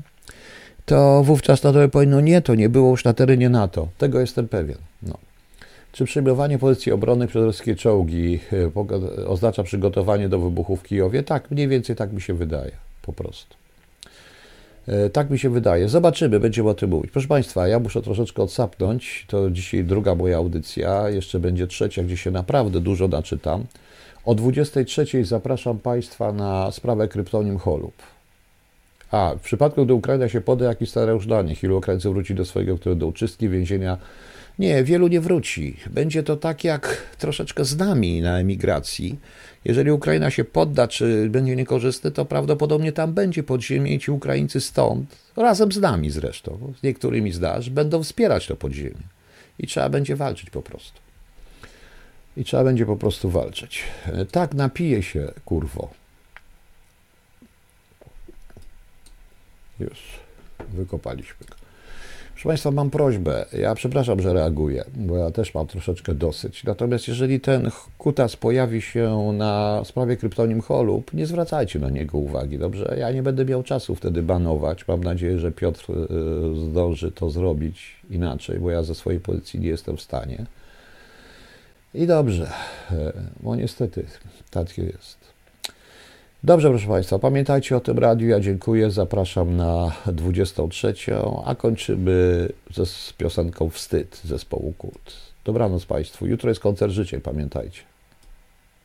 to wówczas NATO powie, no nie, to nie było już na terenie NATO. Tego jestem pewien. No. Czy przyjmowanie pozycji obronnych przez rosyjskie czołgi e, oznacza przygotowanie do wybuchu w Kijowie? Tak, mniej więcej tak mi się wydaje, po prostu. E, tak mi się wydaje. Zobaczymy, będziemy o tym mówić. Proszę Państwa, ja muszę troszeczkę odsapnąć. To dzisiaj druga moja audycja, jeszcze będzie trzecia, gdzie się naprawdę dużo naczytam. O 23 zapraszam Państwa na sprawę kryptonim Holub. A, w przypadku, gdy Ukraina się poda, jakiś scenariusz dla nich, ilu Ukraińców wróci do swojego, które do uczystki, więzienia. Nie, wielu nie wróci. Będzie to tak jak troszeczkę z nami na emigracji. Jeżeli Ukraina się podda, czy będzie niekorzystny, to prawdopodobnie tam będzie podziemie i ci Ukraińcy stąd, razem z nami zresztą, z niektórymi zdasz, będą wspierać to podziemie. I trzeba będzie walczyć po prostu. I trzeba będzie po prostu walczyć. Tak napije się, kurwo. Już wykopaliśmy go. Proszę Państwa, mam prośbę. Ja przepraszam, że reaguję, bo ja też mam troszeczkę dosyć. Natomiast jeżeli ten kutas pojawi się na sprawie kryptonim Holub, nie zwracajcie na niego uwagi, dobrze? Ja nie będę miał czasu wtedy banować. Mam nadzieję, że Piotr y, zdąży to zrobić inaczej, bo ja ze swojej pozycji nie jestem w stanie. I dobrze, e, bo niestety tak jest. Dobrze, proszę Państwa, pamiętajcie o tym radiu. Ja dziękuję, zapraszam na 23, a kończymy ze, z piosenką Wstyd zespołu Kult. Dobranoc Państwu. Jutro jest koncert życzeń, pamiętajcie.